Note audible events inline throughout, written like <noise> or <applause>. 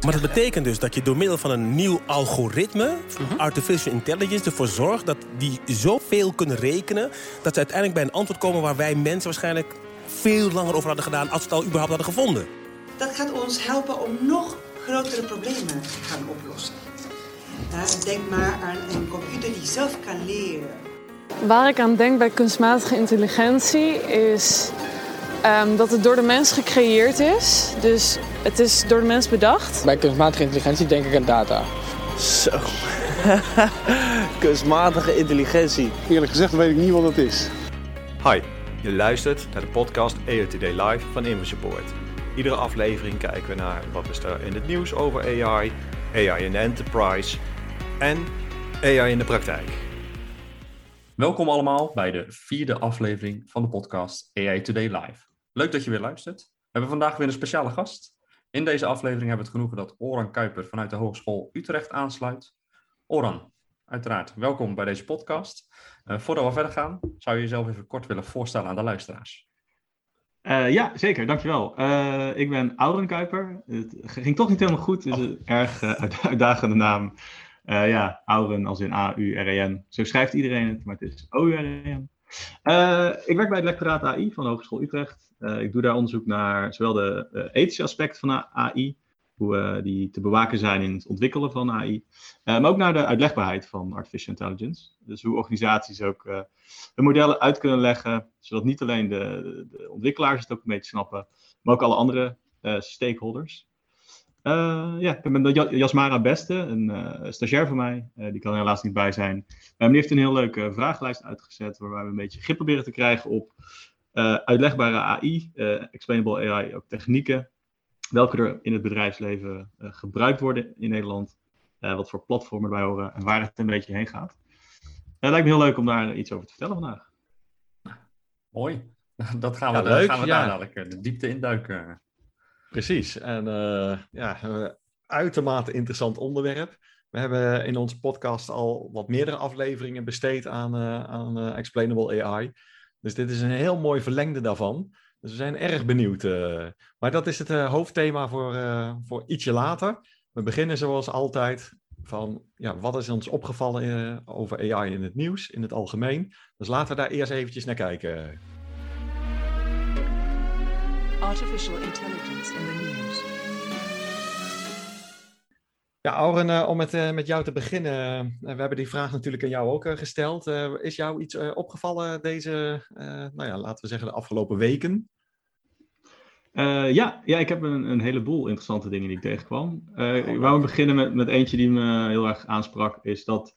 Maar dat betekent dus dat je door middel van een nieuw algoritme, artificial intelligence, ervoor zorgt dat die zoveel kunnen rekenen, dat ze uiteindelijk bij een antwoord komen waar wij mensen waarschijnlijk veel langer over hadden gedaan als we het al überhaupt hadden gevonden. Dat gaat ons helpen om nog grotere problemen te gaan oplossen. Ja, denk maar aan een computer die zelf kan leren. Waar ik aan denk bij kunstmatige intelligentie is ehm, dat het door de mens gecreëerd is. Dus het is door de mens bedacht. Bij kunstmatige intelligentie denk ik aan data. Zo. <laughs> Kunstmatige intelligentie. Eerlijk gezegd weet ik niet wat het is. Hi, je luistert naar de podcast AI Today Live van InfoSupport. Iedere aflevering kijken we naar wat is er in het nieuws over AI, AI in de enterprise en AI in de praktijk. Welkom allemaal bij de vierde aflevering van de podcast AI Today Live. Leuk dat je weer luistert. We hebben vandaag weer een speciale gast. In deze aflevering hebben we het genoegen dat Oran Kuiper vanuit de Hogeschool Utrecht aansluit. Oran, uiteraard welkom bij deze podcast. Uh, voordat we verder gaan, zou je jezelf even kort willen voorstellen aan de luisteraars? Uh, ja, zeker, dankjewel. Uh, ik ben Auren Kuiper. Het ging toch niet helemaal goed, dus een erg uitdagende naam. Ja, Auren als in A-U-R-E-N. Zo schrijft iedereen het, maar het is O-U-R-E-N. Ik werk bij het lectoraat AI van de Hogeschool Utrecht. Uh, ik doe daar onderzoek naar zowel de ethische aspecten van AI, hoe die te bewaken zijn in het ontwikkelen van AI, maar ook naar de uitlegbaarheid van artificial intelligence. Dus hoe organisaties ook de modellen uit kunnen leggen, zodat niet alleen de, de ontwikkelaars het ook een beetje snappen, maar ook alle andere stakeholders. Uh, ja, ik ben Jasmara Beste, een uh, stagiair van mij. Die kan er helaas niet bij zijn. Maar die heeft een heel leuke vragenlijst uitgezet, waarbij we een beetje grip proberen te krijgen op uitlegbare AI, explainable AI, ook technieken. Welke er in het bedrijfsleven gebruikt worden in Nederland. wat voor platformen erbij horen en waar het een beetje heen gaat. Het lijkt me heel leuk om daar iets over te vertellen vandaag. Mooi. <laughs> Dat gaan we, Ja, leuk, gaan we ja. daar dadelijk de diepte induiken. Precies. En eh, ja, een uitermate interessant onderwerp. We hebben in onze podcast al wat meerdere afleveringen besteed aan, eh, aan eh, Explainable AI. Dus dit is een heel mooi verlengde daarvan. Dus we zijn erg benieuwd. eh. maar dat is het eh, hoofdthema voor, eh, voor ietsje later. We beginnen zoals altijd van ja, wat is ons opgevallen over AI in het nieuws, in het algemeen. Dus laten we daar eerst eventjes naar kijken. Artificial intelligence in the news. Ja, Auren, eh, om met, eh, met jou te beginnen. eh, we hebben die vraag natuurlijk aan jou ook gesteld. Is jou iets opgevallen deze, nou ja, laten we zeggen, de afgelopen weken? Uh, ja, ja, ik heb een, een heleboel interessante dingen die ik tegenkwam. Uh, ik wou beginnen met, met eentje die me heel erg aansprak. Is dat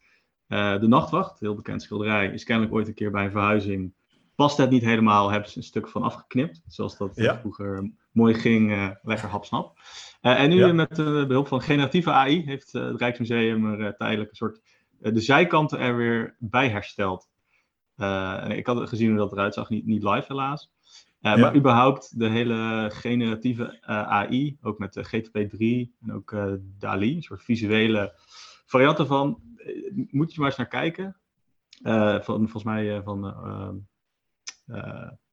uh, de Nachtwacht, heel bekend schilderij, is kennelijk ooit een keer bij een verhuizing. Past het niet helemaal, hebben ze een stuk van afgeknipt. Zoals dat Ja. vroeger mooi ging, eh, lekker hapsnap. Eh, en nu Ja. met behulp van generatieve AI heeft eh, het Rijksmuseum er eh, tijdelijk een soort eh, de zijkanten er weer bij hersteld. Eh, en ik had gezien hoe dat eruit zag, niet, niet live helaas. Uh, Ja. Maar überhaupt de hele generatieve uh, AI, ook met de GTP3 en ook uh, DALI, een soort visuele variant ervan, uh, moet je maar eens naar kijken. Van, volgens mij van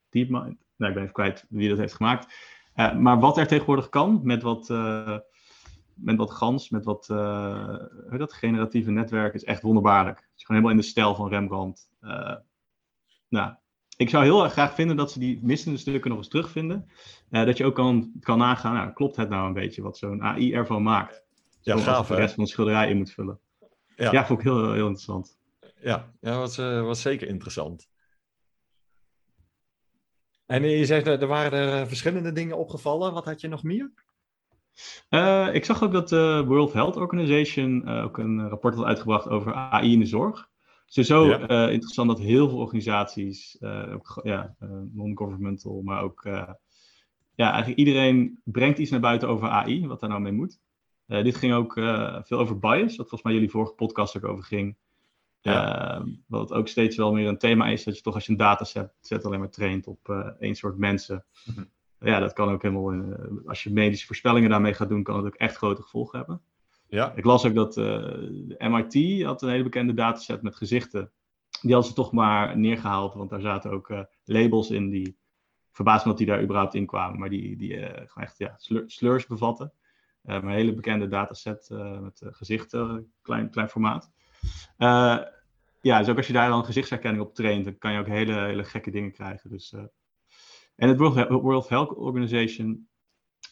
DeepMind, nou ik ben even kwijt wie dat heeft gemaakt. Uh, maar wat er tegenwoordig kan met wat, uh, met wat GANs, met wat uh, dat generatieve netwerk, is echt wonderbaarlijk. Het is gewoon helemaal in de stijl van Rembrandt. Nou, ik zou heel erg graag vinden dat ze die missende stukken nog eens terugvinden. Dat je ook kan, kan nagaan, nou, klopt het nou een beetje wat zo'n AI ervan maakt? Ja, Zoals gaaf de hè? rest van het schilderij in moet vullen. Ja. Ja, vond ik heel, heel interessant. Ja, ja was, was zeker interessant. En je zegt, er waren er verschillende dingen opgevallen. Wat had je nog meer? Uh, ik zag ook dat de World Health Organization uh, ook een rapport had uitgebracht over AI in de zorg. Dus zo ja. uh, interessant dat heel veel organisaties, ook, ja, non-governmental, maar ook ja, eigenlijk iedereen brengt iets naar buiten over AI, wat daar nou mee moet. Eh, dit ging ook eh, veel over bias, wat volgens mij jullie vorige podcast ook over ging. Ja. Eh, wat ook steeds wel meer een thema is, dat je toch als je een dataset set alleen maar traint op eh, één soort mensen. Mhm. Ja, dat kan ook helemaal, in, als je medische voorspellingen daarmee gaat doen, kan het ook echt grote gevolgen hebben. Ja, Ik las ook dat eh, de MIT had een hele bekende dataset met gezichten. Die hadden ze toch maar neergehaald, want daar zaten ook eh, labels in die verbaasd me dat die daar überhaupt in kwamen, maar die, die eh, gewoon echt ja, slur- slurs bevatten. Eh, een hele bekende dataset eh, met eh, gezichten, klein, klein formaat. Eh, ja, dus ook als je daar dan gezichtsherkenning op traint, dan kan je ook hele, hele gekke dingen krijgen. Dus, eh, en het World, Health Organization,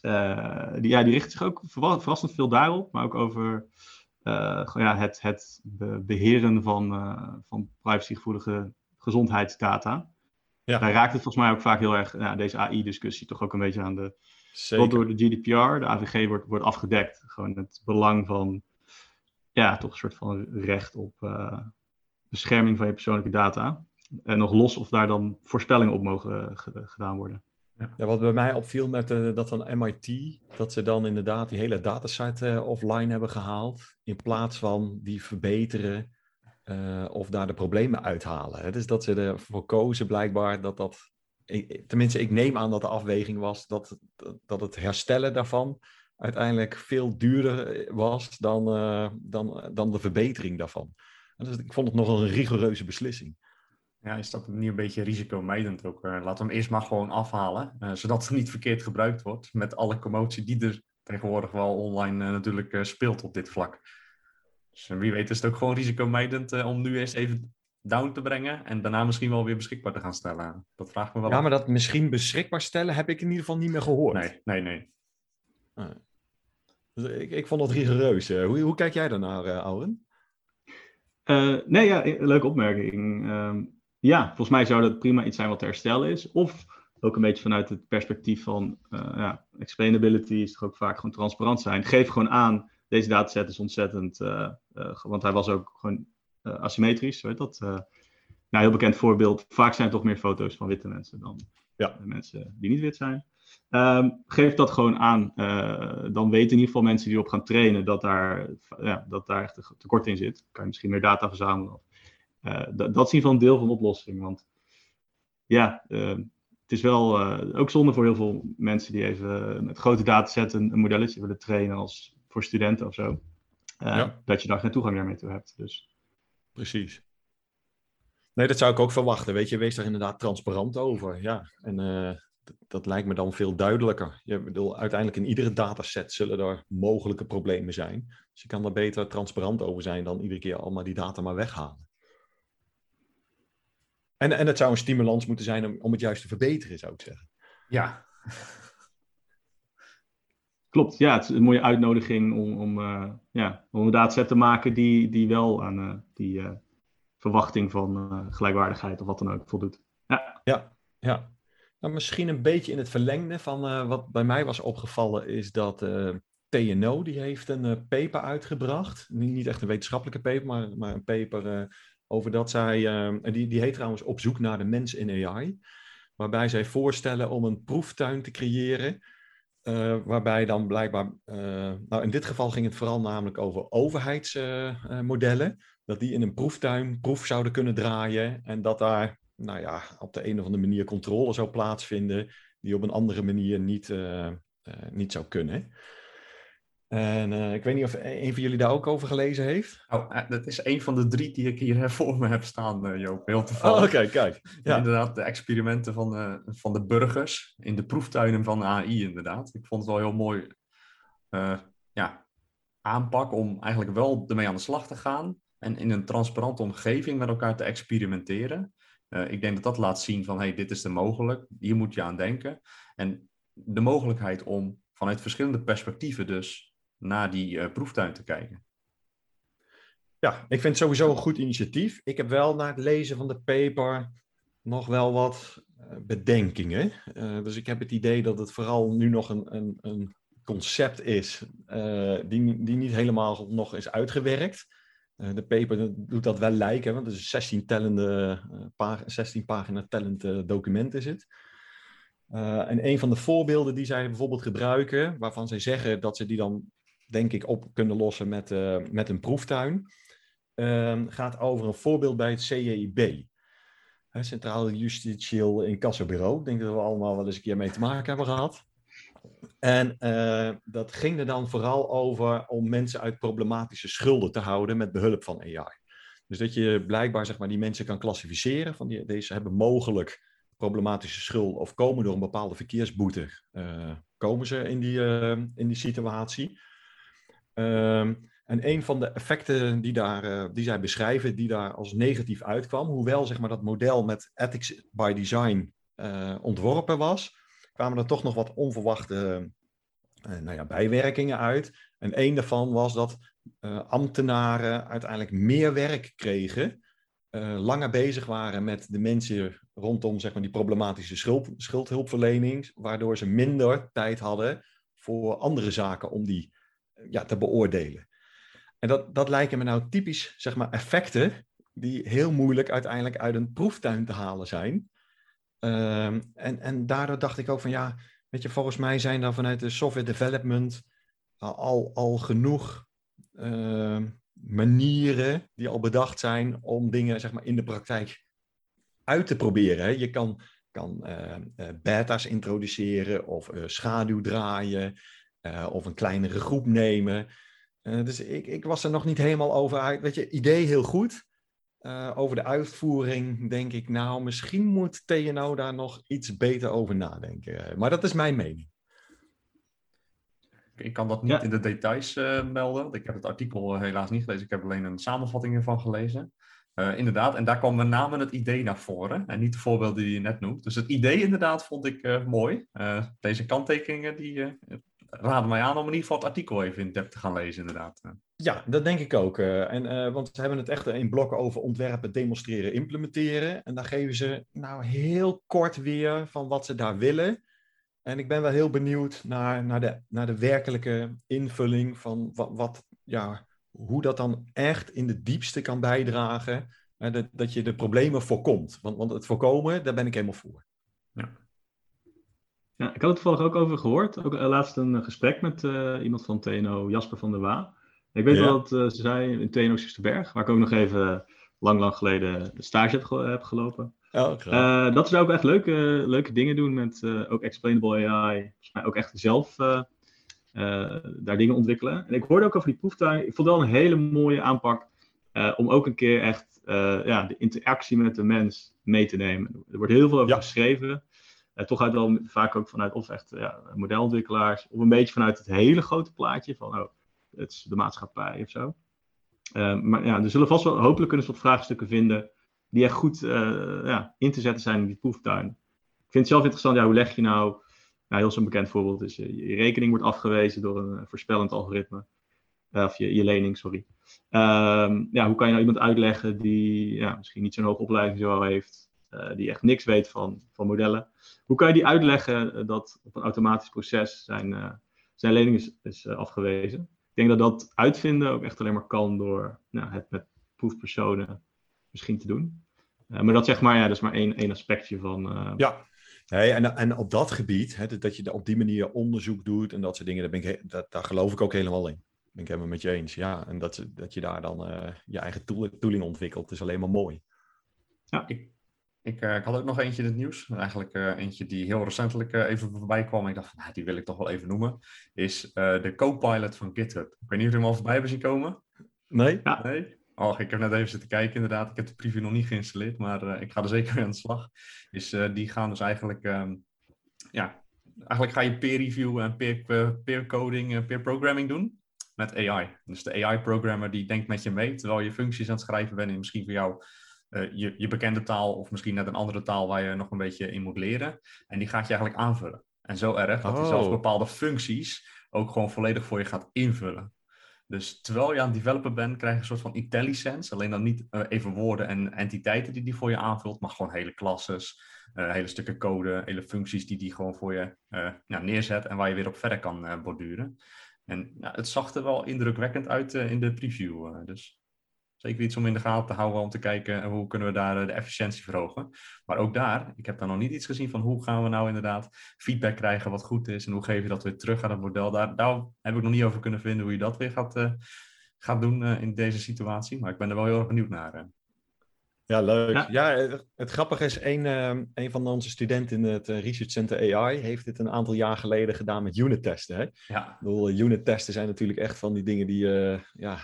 eh, die, ja, die richt zich ook verra- verrassend veel daarop, maar ook over ja, het, het be- beheren van, van privacygevoelige gezondheidsdata. Ja. Daar raakt het volgens mij ook vaak heel erg, ja, deze AI-discussie, toch ook een beetje aan de. zeker. Wat door de GDPR, de AVG, wordt, wordt afgedekt. Gewoon het belang van, ja, toch een soort van recht op eh, bescherming van je persoonlijke data. En nog los of daar dan voorspellingen op mogen eh, ge- gedaan worden. Ja, wat bij mij opviel met eh, dat van MIT, dat ze dan inderdaad die hele dataset eh, offline hebben gehaald, in plaats van die verbeteren eh, of daar de problemen uithalen. hè. Dus dat ze ervoor kozen blijkbaar dat dat, ik- tenminste ik neem aan dat de afweging was dat, dat het herstellen daarvan uiteindelijk veel duurder was dan, eh, dan, dan de verbetering daarvan. En Dus ik vond het nogal een rigoureuze beslissing. Ja, is dat niet een beetje risicomijdend ook? Eh, laten we hem eerst maar gewoon afhalen, eh, zodat het niet verkeerd gebruikt wordt. Met alle commotie die er tegenwoordig wel online eh, natuurlijk eh, speelt op dit vlak. Dus eh, wie weet is het ook gewoon risicomijdend eh, om nu eerst even down te brengen en daarna misschien wel weer beschikbaar te gaan stellen. Dat vraagt me wel Ja, af. maar dat misschien beschikbaar stellen heb ik in ieder geval niet meer gehoord. Nee, nee, nee. Dus ik, ik vond dat rigoureus. Eh, Hoe, hoe kijk jij daarnaar, eh Auren? Eh, nee, ja, leuke opmerking. Ehm, ja, volgens mij zou dat prima iets zijn wat te herstellen is. Of ook een beetje vanuit het perspectief van ja, explainability is toch ook vaak gewoon transparant zijn. Geef gewoon aan, deze dataset is ontzettend, want hij was ook gewoon asymmetrisch, weet dat. Nou, heel bekend voorbeeld. Vaak zijn toch meer foto's van witte mensen dan Ja. mensen die niet wit zijn. Ehm, geef dat gewoon aan. Eh, dan weten in ieder geval mensen die erop gaan trainen dat daar, ja, dat daar echt een tekort in zit. Kan je misschien meer data verzamelen. Eh, dat, is in ieder geval een deel van de oplossing. Want ja, eh, het is wel eh, ook zonde voor heel veel mensen die even met grote datasetten een, een modelletje willen trainen als voor studenten of zo. Ja. Dat je daar geen toegang meer toe hebt. Dus Precies. Nee, dat zou ik ook verwachten. Weet je, wees daar inderdaad transparant over. Ja, en dat lijkt me dan veel duidelijker. Je bedoel, uiteindelijk in iedere dataset zullen er mogelijke problemen zijn. Dus je kan daar beter transparant over zijn dan iedere keer allemaal die data maar weghalen. En, en het zou een stimulans moeten zijn om, om het juist te verbeteren, zou ik zeggen. Ja, <laughs> klopt, ja, het is een mooie uitnodiging om, om, eh, ja, om een dataset te maken die, die wel aan eh, die eh, verwachting van gelijkwaardigheid of wat dan ook voldoet. Ja, Ja, ja. Nou, misschien een beetje in het verlengde van eh, wat bij mij was opgevallen, is dat eh, TNO die heeft een eh, paper uitgebracht. Niet, echt een wetenschappelijke paper, maar, maar een paper over dat zij, die, die heet trouwens Op zoek naar de mens in AI, waarbij zij voorstellen om een proeftuin te creëren, waarbij dan blijkbaar, nou in dit geval ging het vooral namelijk over overheidsmodellen, dat die in een proeftuin proef zouden kunnen draaien en dat daar nou ja, op de een of andere manier controle zou plaatsvinden, die op een andere manier niet, eh, eh, niet zou kunnen. En eh, ik weet niet of een van jullie daar ook over gelezen heeft. oh, dat is een van de drie die ik hier <laughs> voor me heb staan, Joop. Heel toevallig. Oh, oké, kijk. Ja. Inderdaad, de experimenten van, eh, van de burgers in de proeftuinen van AI, inderdaad. Ik vond het wel heel mooi ja, aanpak om eigenlijk wel ermee aan de slag te gaan en in een transparante omgeving met elkaar te experimenteren. Eh, ik denk dat dat laat zien van, hey, dit is er mogelijk, hier moet je aan denken. En de mogelijkheid om vanuit verschillende perspectieven dus naar die eh, proeftuin te kijken. Ja, ik vind het sowieso een goed initiatief. Ik heb wel na het lezen van de paper nog wel wat eh, bedenkingen. Dus ik heb het idee dat het vooral nu nog een, een, een concept is die, die niet helemaal nog is uitgewerkt. Eh, de paper doet dat wel lijken, want het is een 16, tellende, eh, pa- 16 pagina tellend eh, document is het. En een van de voorbeelden die zij bijvoorbeeld gebruiken, waarvan zij zeggen dat ze die dan denk ik, op kunnen lossen met, met een proeftuin. Ehm, gaat over een voorbeeld bij het CJIB. Centraal Justitieel Incassobureau. Ik denk dat we allemaal wel eens een keer mee te maken hebben gehad. En eh, dat ging er dan vooral over om mensen uit problematische schulden te houden met behulp van AI. Dus dat je blijkbaar zeg maar, die mensen kan klassificeren. Van die, deze hebben mogelijk problematische schuld of komen door een bepaalde verkeersboete. eh, komen ze in die, eh, in die situatie. Ehm, en een van de effecten die, daar, die zij beschrijven, die daar als negatief uitkwam, hoewel zeg maar, dat model met ethics by design ontworpen was, kwamen er toch nog wat onverwachte eh, nou ja, bijwerkingen uit. En een daarvan was dat eh, ambtenaren uiteindelijk meer werk kregen, eh, langer bezig waren met de mensen rondom zeg maar, die problematische schuld, schuldhulpverlening, waardoor ze minder tijd hadden voor andere zaken om die eh, ja, te beoordelen. En dat, dat lijken me nou typisch zeg maar, effecten die heel moeilijk uiteindelijk uit een proeftuin te halen zijn. Ehm, en, en daardoor dacht ik ook van ja, weet je, volgens mij zijn er vanuit de software development al, al genoeg ehm, manieren die al bedacht zijn om dingen zeg maar, in de praktijk uit te proberen. Je kan, kan eh, eh, beta's introduceren of eh, schaduw draaien eh, of een kleinere groep nemen. Dus ik, ik was er nog niet helemaal over uit. Weet je, idee heel goed. Eh, over de uitvoering denk ik, nou, misschien moet TNO daar nog iets beter over nadenken. Maar dat is mijn mening. Ik kan dat niet Ja. in de details eh, melden. want Ik heb het artikel eh, helaas niet gelezen. Ik heb alleen een samenvatting ervan gelezen. Eh, inderdaad, en daar kwam met name het idee naar voren. En niet de voorbeelden die je net noemt. Dus het idee inderdaad vond ik eh, mooi. Eh, deze kanttekeningen die eh, raden mij aan om in ieder geval het artikel even in depth te gaan lezen inderdaad. Ja, dat denk ik ook. eh, en, eh, want ze hebben het echt in blokken over ontwerpen, demonstreren, implementeren. En dan geven ze nou heel kort weer van wat ze daar willen. En ik ben wel heel benieuwd naar, naar, de, naar de werkelijke invulling van wat, wat, ja, hoe dat dan echt in de diepste kan bijdragen. dat, dat je de problemen voorkomt. Want, want het voorkomen, daar ben ik helemaal voor. Ja, ik had het toevallig ook over gehoord. Ook eh, laatst een gesprek met iemand van TNO, Jasper van der Waa. Ik weet Ja. wel dat eh, ze zei in TNO Sisterberg, waar ik ook nog even lang, lang geleden de stage heb, ge- heb gelopen. Oh. Eh, dat ze daar ook echt leuke, leuke dingen doen met eh, ook explainable AI. Volgens mij ook echt zelf daar dingen ontwikkelen. En ik hoorde ook over die proeftuin. Ik vond het wel een hele mooie aanpak om ook een keer echt ja, de interactie met de mens mee te nemen. Er wordt heel veel over Ja. geschreven. Toch uit wel vaak ook vanuit of echt ja, modelontwikkelaars, of een beetje vanuit het hele grote plaatje van oh, het is de maatschappij of zo. Eh, maar ja, er zullen vast wel, hopelijk kunnen ze wat vraagstukken vinden die echt goed eh, ja, in te zetten zijn in die proeftuin. Ik vind het zelf interessant, ja, hoe leg je nou, nou heel zo'n bekend voorbeeld is, je, rekening wordt afgewezen door een eh, voorspellend algoritme. Eh, of je, je lening, sorry. Ehm, ja, hoe kan je nou iemand uitleggen die ja, misschien niet zo'n hoge opleiding zo heeft, die echt niks weet van, van modellen. Hoe kan je die uitleggen dat op een automatisch proces zijn, zijn lening is, is afgewezen? Ik denk dat dat uitvinden ook echt alleen maar kan door nou, het met proefpersonen misschien te doen. Eh, maar dat zeg maar, ja, dat is maar één, één aspectje van. eh, Ja, nee, en, en op dat gebied, hè, dat je op die manier onderzoek doet en dat soort dingen, daar, ben ik, dat, daar geloof ik ook helemaal in. Ben ik helemaal met je eens, ja. En dat, ze- dat je daar dan eh, je eigen tool- tooling ontwikkelt, is alleen maar mooi. Ik, ik, eh, ik had ook nog eentje in het nieuws. Eigenlijk eh, eentje die heel recentelijk eh, even voorbij kwam. Ik dacht van, nou, die wil ik toch wel even noemen. Is eh, de co-pilot van GitHub. Ik weet niet of jullie hem al voorbij hebben zien komen. Nee? Ja. Nee? Oh, ik heb net even zitten kijken inderdaad. Ik heb de preview nog niet geïnstalleerd, maar eh, ik ga er zeker mee aan de slag. Is, eh, die gaan dus eigenlijk, ehm, ja, eigenlijk ga je peer review en peer, peer coding en peer programming doen met AI. Dus de AI-programmer die denkt met je mee, terwijl je functies aan het schrijven bent in misschien voor jou eh, je, je bekende taal of misschien net een andere taal waar je nog een beetje in moet leren. En die gaat je eigenlijk aanvullen. En zo erg dat hij Oh. zelfs bepaalde functies ook gewoon volledig voor je gaat invullen. Dus terwijl je aan het developen bent, krijg je een soort van IntelliSense. Alleen dan niet eh, even woorden en entiteiten die die voor je aanvult, maar gewoon hele klasses, eh, hele stukken code, hele functies die die gewoon voor je eh, ja, neerzet en waar je weer op verder kan borduren. En ja, het zag er wel indrukwekkend uit in de preview. dus Zeker iets om in de gaten te houden om te kijken hoe kunnen we daar de efficiëntie verhogen. Maar ook daar, ik heb daar nog niet iets gezien van hoe gaan we nou inderdaad feedback krijgen wat goed is en hoe geef je dat weer terug aan het model. Daar, daar heb ik nog niet over kunnen vinden hoe je dat weer gaat, gaat doen in deze situatie. Maar ik ben er wel heel erg benieuwd naar. Ja, leuk. Ja, het, grappige is, een, uh, een van onze studenten in het uh, Research Center AI heeft dit een aantal jaar geleden gedaan met unit testen. Hè? Ja. Ik bedoel, unit testen zijn natuurlijk echt van die dingen die uh, ja,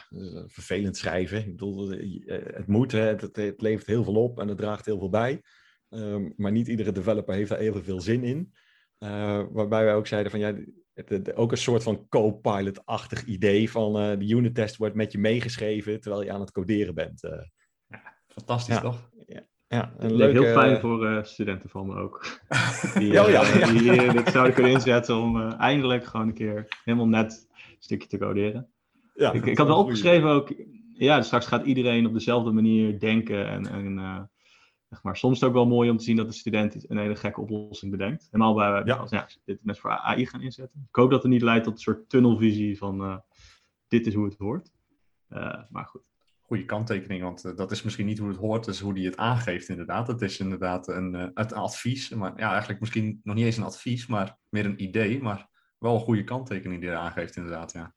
vervelend schrijven. Ik bedoel, het moet, hè? Het, het, levert heel veel op en het draagt heel veel bij. Um, maar niet iedere developer heeft daar even veel zin in. waarbij wij ook zeiden van ja, het, ook een soort van co-pilot-achtig idee van de unit test wordt met je meegeschreven terwijl je aan het coderen bent. Fantastisch, ja. toch? Ja, ja een leuke... Heel fijn voor uh, studenten van me ook. <laughs> Die, oh, ja, uh, die hier dit zouden kunnen inzetten om uh, eindelijk gewoon een keer helemaal net een stukje te coderen. Ja, ik, ik had wel opgeschreven ook, ja, dus straks gaat iedereen op dezelfde manier denken. En, en zeg maar, soms is het ook wel mooi om te zien dat de student een hele gekke oplossing bedenkt. Helemaal bij, ja. als ja, dit net voor AI gaan inzetten. Ik hoop dat het niet leidt tot een soort tunnelvisie van dit is hoe het hoort. maar goed goede kanttekening, want uh, dat is misschien niet hoe het hoort, dus hoe hij het aangeeft inderdaad. Het is inderdaad een, uh, het advies, maar ja, eigenlijk misschien nog niet eens een advies, maar meer een idee, maar wel een goede kanttekening die hij aangeeft inderdaad, ja.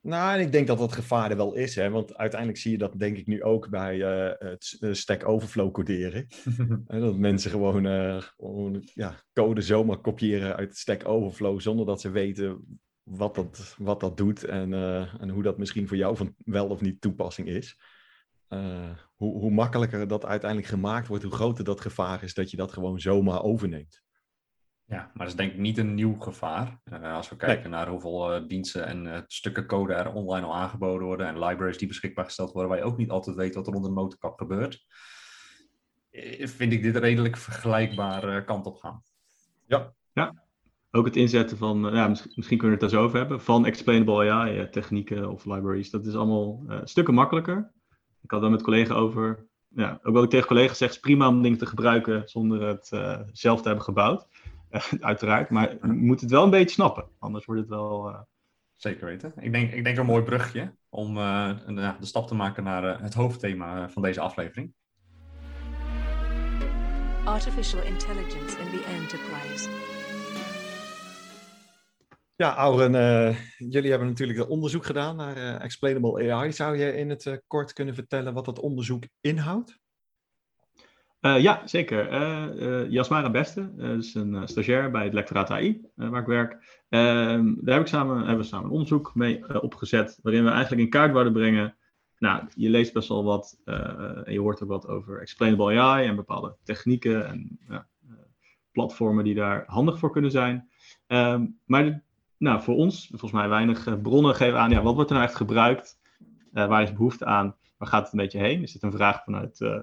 Nou, en ik denk dat dat gevaar er wel is, hè? want uiteindelijk zie je dat denk ik nu ook bij uh, het Stack Overflow coderen. <laughs> dat mensen gewoon, gewoon ja, code zomaar kopiëren uit Stack Overflow zonder dat ze weten wat dat, wat dat doet en, uh, en hoe dat misschien voor jou van wel of niet toepassing is. Uh, hoe, hoe makkelijker dat uiteindelijk gemaakt wordt, hoe groter dat gevaar is dat je dat gewoon zomaar overneemt. Ja, maar dat is denk ik niet een nieuw gevaar. Uh, als we kijken nee. naar hoeveel diensten en stukken code er online al aangeboden worden en libraries die beschikbaar gesteld worden, waar je ook niet altijd weet wat er onder de motorkap gebeurt, vind ik dit redelijk vergelijkbaar kant op gaan. Ja, ja ook het inzetten van, ja, misschien, kunnen we het daar zo over hebben, van explainable AI eh, technieken of libraries. Dat is allemaal uh, stukken makkelijker. Ik had daar met collega over. Ja, ook wat ik tegen collega's zeg, is prima om dingen te gebruiken zonder het uh, zelf te hebben gebouwd. <laughs> uiteraard. Maar je moet het wel een beetje snappen. Anders wordt het wel. Zeker weten. Ik denk, ik denk een mooi brugje om de stap te maken naar het hoofdthema van deze aflevering. Artificial intelligence in the enterprise. Ja, Auren, uh, jullie hebben natuurlijk een onderzoek gedaan naar uh, Explainable AI. Zou je in het uh, kort kunnen vertellen wat dat onderzoek inhoudt? ja, zeker. Jasmara Beste is een stagiair bij het lectoraat AI, waar ik werk. Ehm, daar heb ik samen, hebben we samen een onderzoek mee opgezet, waarin we eigenlijk in kaart wilden brengen. Nou, je leest best wel wat en je hoort ook wat over Explainable AI en bepaalde technieken en platformen die daar handig voor kunnen zijn. Um, maar nou, voor ons, volgens mij weinig eh, bronnen geven aan, ja, wat wordt er nou echt gebruikt? Uh, waar is behoefte aan? Waar gaat het een beetje heen? Is het een vraag vanuit uh,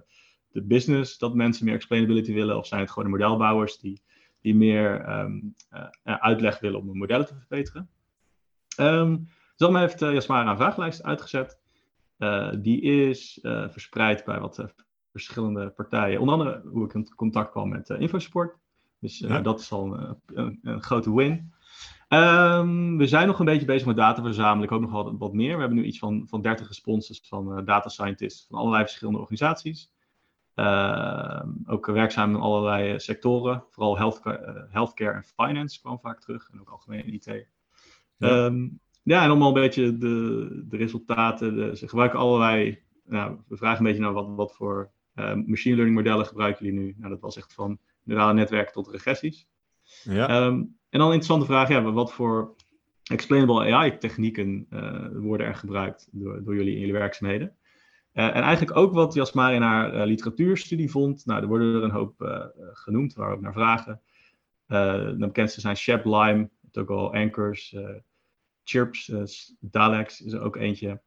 de business dat mensen meer explainability willen? Of zijn het gewoon de modelbouwers die, die meer um, uh, uitleg willen om hun modellen te verbeteren? Um, dus mij heeft Jasmara een vragenlijst uitgezet. die is verspreid bij wat verschillende partijen. Onder andere hoe ik in contact kwam met InfoSupport. Dus ja. dat is al een, een, een grote win. Um, we zijn nog een beetje bezig met data verzamelen. Ik hoop nog wel wat meer. We hebben nu iets van, van 30 responses van uh, data scientists van allerlei verschillende organisaties. Uh, ook werkzaam in allerlei eh, sectoren. Vooral healthcare, uh, healthcare en finance kwam vaak terug. En ook algemeen IT. Ja, um, ja en allemaal een beetje de, de resultaten. De, ze gebruiken allerlei... Nou, we vragen een beetje naar wat, wat voor machine learning modellen gebruiken jullie nu. Nou, dat was echt van neurale netwerken tot regressies. Ja. Um, en dan een interessante vraag, ja, wat voor explainable AI-technieken uh, worden er gebruikt door, door jullie in jullie werkzaamheden? Uh, en eigenlijk ook wat Jasmar in haar uh, literatuurstudie vond. Nou, er worden er een hoop genoemd waar we ook naar vragen. de bekendste zijn Shep, Lime, het al Anchors, Chirps, Dalex is er ook eentje.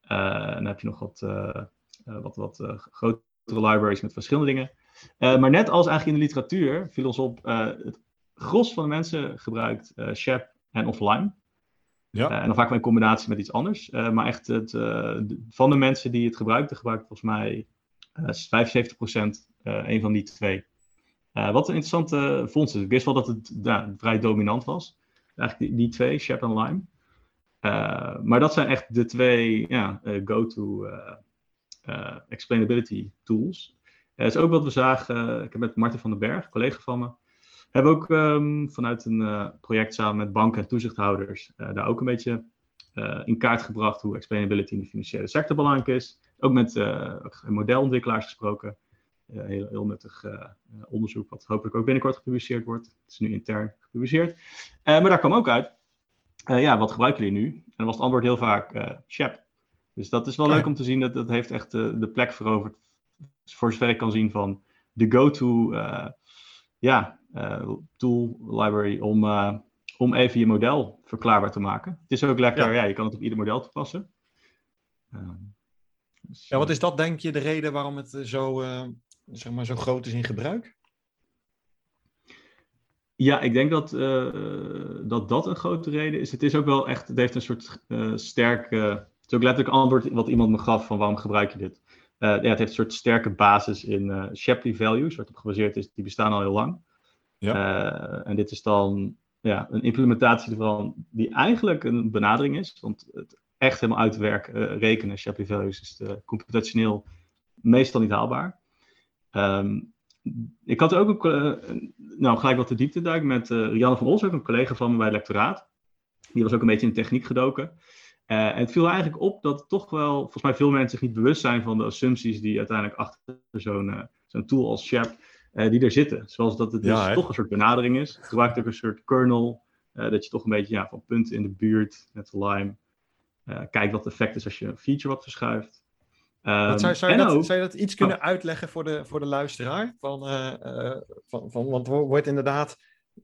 en dan heb je nog wat, wat, wat grotere libraries met verschillende dingen. maar net als eigenlijk in de literatuur viel ons op het gros van de mensen gebruikt uh, Shep en offline. Ja. Uh, en dan vaak wel in combinatie met iets anders. Uh, maar echt het, van de mensen die het gebruikten, gebruikt volgens mij 75% een van die twee. wat een interessante vondst is. Ik wist wel dat het vrij dominant was. Eigenlijk die, die twee, Shep en Lime. maar dat zijn echt de twee ja, go-to eh, explainability tools. Dat is ook wat we zagen, ik heb met Marten van den Berg, collega van me, hebben ook ehm, vanuit een project samen met banken en toezichthouders daar ook een beetje in kaart gebracht hoe explainability in de financiële sector belangrijk is. Ook met modelontwikkelaars gesproken. heel, heel nuttig onderzoek, wat hopelijk ook binnenkort gepubliceerd wordt. Het is nu intern gepubliceerd. maar daar kwam ook uit ja, wat gebruiken jullie nu? En dan was het antwoord heel vaak Shep. Dus dat is wel leuk om te zien. Dat, dat heeft echt de plek veroverd. Voor zover ik kan zien van de go-to ja, tool library om, om even je model verklaarbaar te maken. Het is ook lekker, ja, ja je kan het op ieder model toepassen. Dus, ja, wat is dat denk je de reden waarom het zo, zeg maar, zo groot is in gebruik? Ja, ik denk dat, uh, dat dat een grote reden is. Het is ook wel echt, het heeft een soort uh, sterke, het is ook letterlijk antwoord wat iemand me gaf van waarom gebruik je dit. Ja, het heeft een soort sterke basis in Shapley values, waar het op gebaseerd is, die bestaan al heel lang. Ja. en dit is dan ja, een implementatie ervan die eigenlijk een benadering is, want het echt helemaal uit te werken, rekenen, Shapley values, is computationeel meestal niet haalbaar. Um, ik had ook een, nou, gelijk wat de diepte duik met uh, Rianne van Os, ook een collega van me bij het lectoraat. Die was ook een beetje in techniek gedoken. Uh, en het viel eigenlijk op dat toch wel, volgens mij veel mensen zich niet bewust zijn van de assumpties die uiteindelijk achter zo'n zo'n tool als Shep, die er zitten. Zoals dat het dus toch een soort benadering is. Het gebruikt ook een soort kernel, dat je toch een beetje ja, van punten in de buurt, net de Lime, kijkt wat het effect is als je een feature wat verschuift. Um, zou, zou, je dat, zou, je dat, iets kunnen oh. uitleggen voor de, voor de luisteraar? Van, van, van, want wordt inderdaad,